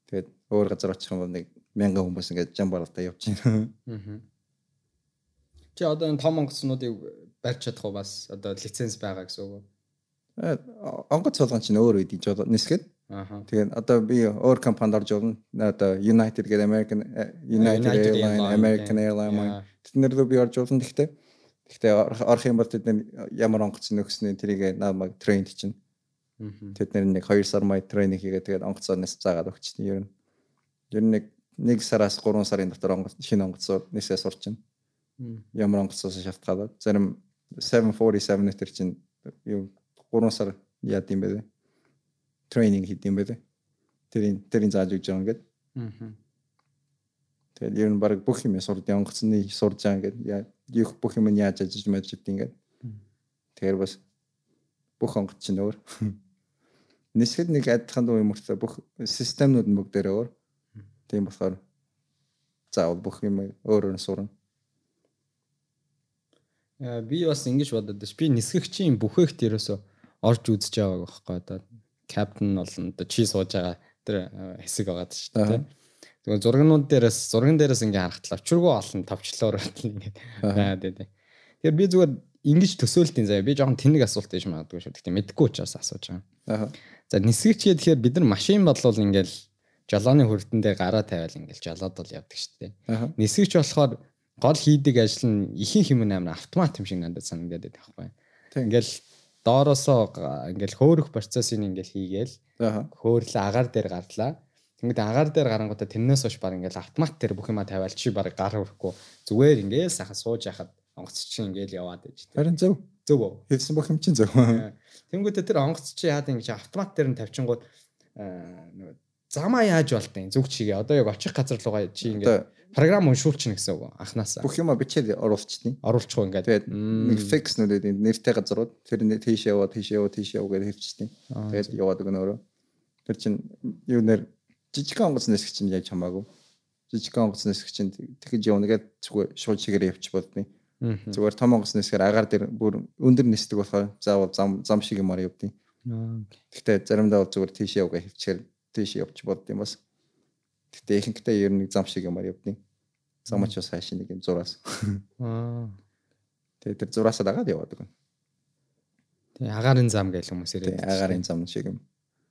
Тэгээд өөр газар очих юм бол нэг 1000 хүмүүс ингээд жамбаралтай явж байна. Аа. Чи одоо энэ том онгоцнуудыг барьж чадах уу бас одоо лиценз байгаа гэсэн үг үү? Э, Онгоц болгон чинь өөр үед иж нисгээд Аа. тэгээд одоо би өөр компанид орж болно. Одоо United гэдэг American э, United United Airline, Airline, American тийм. Airline маань Яа. тэднэр рүү би орж болно гэхдээ гэхдээ орох- юм бол тэд нар ямар онгоц нөхснээ тэрийг намайг трейнд чинь. Тэд нар нэг 2 сар май трейнинг хийгээд тэгээд онгоцоос заагаад өгчтээ ер нь ер нь нэг 1 сараас 3 сарын дотор онгоц шинэ онгоцоор нисээ сурчин ямар онгоцоос шалтгаалаад зарим 747 метр чинь юу 3 сар яад юм бэ трейнинг хийд юм бэ тэрийн тэрийн зааж өгч байгаа ингээд тэгээд ер нь баг бүх юм сурд онгоцны сурж байгаа ингээд юу бүх юм нь яаж ажиллаж мэдж өгд ингээд. Тэгэхээр бас бүх онгоц чинь өөр нисгэд нэг адилхан дуу юм уу бүх системнүүд нь бүгдээрээ өөр тийм болохоор заавал бүх юм өөрөөр нь сурна Яа, Би бас ингэж бодод ш. Би нисгэгчийн бүхээгт ерөөсө орж үзэж байгаа байхгүй одоо капитан болно одоо чи сууж байгаа тэр э, хэсэг байгаа шүү дээ. Тэгвэл зургнууд дээрээс зурган дээрээс ингээ харахад авчиргүй олон тавчлаар батал ингээ байгаад байдیں۔ Тэгэхээр би зүгээр ингэж төсөөлтийн заяа би жоохон тэнэг асуулт хийж магадгүй шүү. Гэхдээ мэдэхгүй учраас асууж байгаа. аа За нисгэгч гэхээр бид нар машин бодлол ингээл жолооны хүрдэндээ гараа тавиал ингээл жолоод бол явдаг шүү дээ. Нисгэгч болохоор гол хийдэг ажил нь ихэнх юм амар автомат юм шиг надад санагдаад байдаг байхгүй. Ингээл доороосоо ингээл хөөрөх процессыг ингээл хийгээл аа хөөрлөө агаар дээр гарлаа. Тэгмэд агаар дээр гарангуудаа тэрнээс хойш баг ингээл автомат дээр бүх юма тавиал чи баг гар өрөхгүй зүгээр ингээл сайхан сууж яхад онгоц чи ингээл яваад байж харин зөв Зөв үү? Хэвсэн бүх юм чинь зөв. Э, Тэнгүүдээ тэр онгоц чи яад ингэж автомат дээр нь тавьчингууд э, нөгөө замаа яаж болтын зүг чигээ одоо яг очих газар руугаа чи ингэ програм уншуулчихна гэсэн үг анханасаа. Бүх юм бичээд оруулчихна. Оруулчих уу ингээд. Тэгээд нэг фикс нүдэд нэртэй газрууд тэр нь тийш яваа, тийш яваа, тийш яваа гэж хэвчтэн. Тэгээд яваад өгнө өөрөө. Тэр чинь юу нэр жижиг онгоц нэсгч чинь яаж хамаагүй. Жижиг онгоц нэсгч чинь тэгж явна гэдэг зүгээр шууд чигээр явчих болтны. Зүгээр том онгоц нисгэр агаар дээр бүр өндөр нисдэг болохоор заавал зам зам шиг юмар явдیں۔ Гэхдээ заримдаа бол зүгээр тийш явгаа хөвчээр тийш явж бодд юм бас. Гэхдээ ихэнхдээ ер нь зам шиг юмар явдیں۔ Зам учраас хайш нэг юм зураас. Аа. Тэгээд тэр зураасаа дагаад яваад гэнэ. Тэг агарын зам гэх хүмүүс ирээд. Агарын зам шиг юм.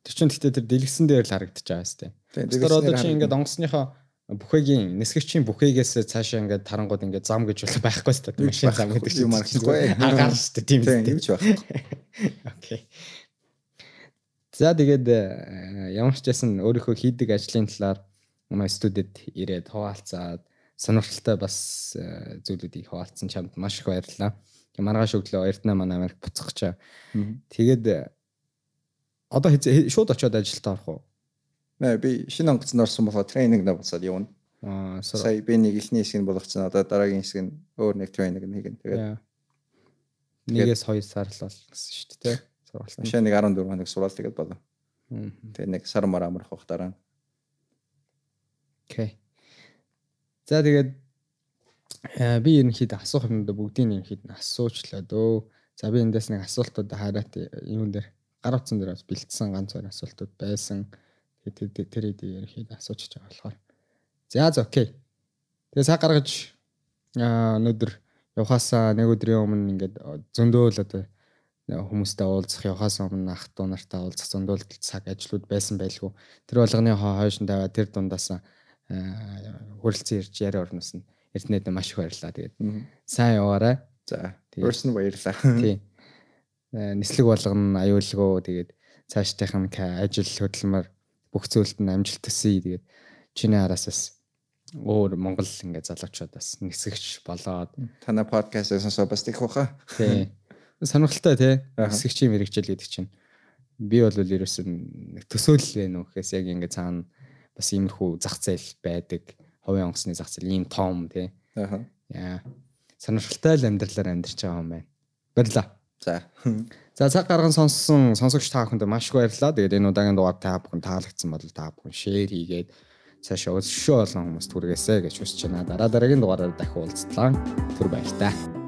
Тэр чинь гэхдээ тэр дэлгэсэн дээр л харагдчихаа хэвээр. Тэр одоо чи ингээд онгоцныхоо бүхэгийн нисгэгчийн бүхээгээс цаашаа ингээд тарангууд ингээд зам гэж бол байхгүй сте. Машин зам гэдэг юм арахгүй. агаар сте тийм Тийм сте. юу ч байхгүй. Окей. За тэгээд э, ямар ч байсан өөрийнхөө хийдэг ажлын талаар манай студид ирээд хуваалцаад сонирхолтой бас э, зүйлүүдийг хуваалцсан чамд маш их баярлалаа. Маргааш өглөө эрдэнэ манай Америк буцах гэж. Тэгээд э, одоо хэзээ- шууд очиод ажилд орох уу? Нэ би шинэ онгоцнд орсон болохоор тренинг навсаад явна. Аа, Сая би нэг ихний хэсэг нь болгоцсон. Одоо дараагийн хэсэг нь өөр нэг тренинг нэгэн. Тэгээд. Нэгээс 2 сар л бол гэсэн шүү дээ. Сургалт. машин нэг 14 хоног сураал тэгээд болоо. Тэгээд нэг сар мар амарх бах дараа. Окей. За тэгээд э, би ерөнхийдөө асуух юмдаа бүгдийг ерөнхийд нь асуучлаа дөө. За би эндээс нэг асуултууд хараад юун дээр гар утсан дээр бас бэлдсэн ганц хоёр асуултууд байсан. Тэгээд тэр- тэрийг ерөнхийдөө асуучих байгаа болохоор. За за окей. Тэгээд цаг гаргаж өнөөдөр явхаасаа нэг өдрийн өмнө ингээд зөндөөл одоо хүмүүстэй уулзах явахаас өмнө ах トゥ нартай уулзах зөндөөл цаг ажлууд байсан байлгүй. Тэр болгоны хойшин тавиа тэр дундаасаа хөрөлцөн ирж яриа орноос нь эрдэнэд маш их баярлаа. Тэгээд сайн яваарай. За. Person баярлаа. Тий. Э, Нислэг болгоно аюулгүй тэгээд цаашдынх нь ажил хөдөлмөр бүх зүйлд нь амжилт төсөй. Тэгээд чиний араас бас өөр Монгол ингээд залуучууд бас нисгэгч болоод Тана подкастээс сонсоо бас их баха. тий. Сонирхолтой тий. Аха. Нисгэгчийн мэрэгжил гэдэг чинь Би бол ерөөсөн төсөөлөл вэ нөх гэхээс яг ингээд цаана бас иймэрхүү зах зээл байдаг. Хувийн онгоцны зах зээл ийм том тий. Аха. Яа. Сонирхолтой л амьдралаар амьдарч байгаа юм байна. Баярлаа. За. За цаг гарган сонссон сонсогч та бүхэнд маш их баярлалаа. Тэгээд энэ удаагийн дугаар та бүхэн таалагдсан бол та бүхэн шеэр хийгээд цаашаа өсшөө олон хүмүүст хүргээсэй гэж хүсэж байна. Дараа дараагийн дугаараар дахин уулзтлаа. Түр баярлалаа.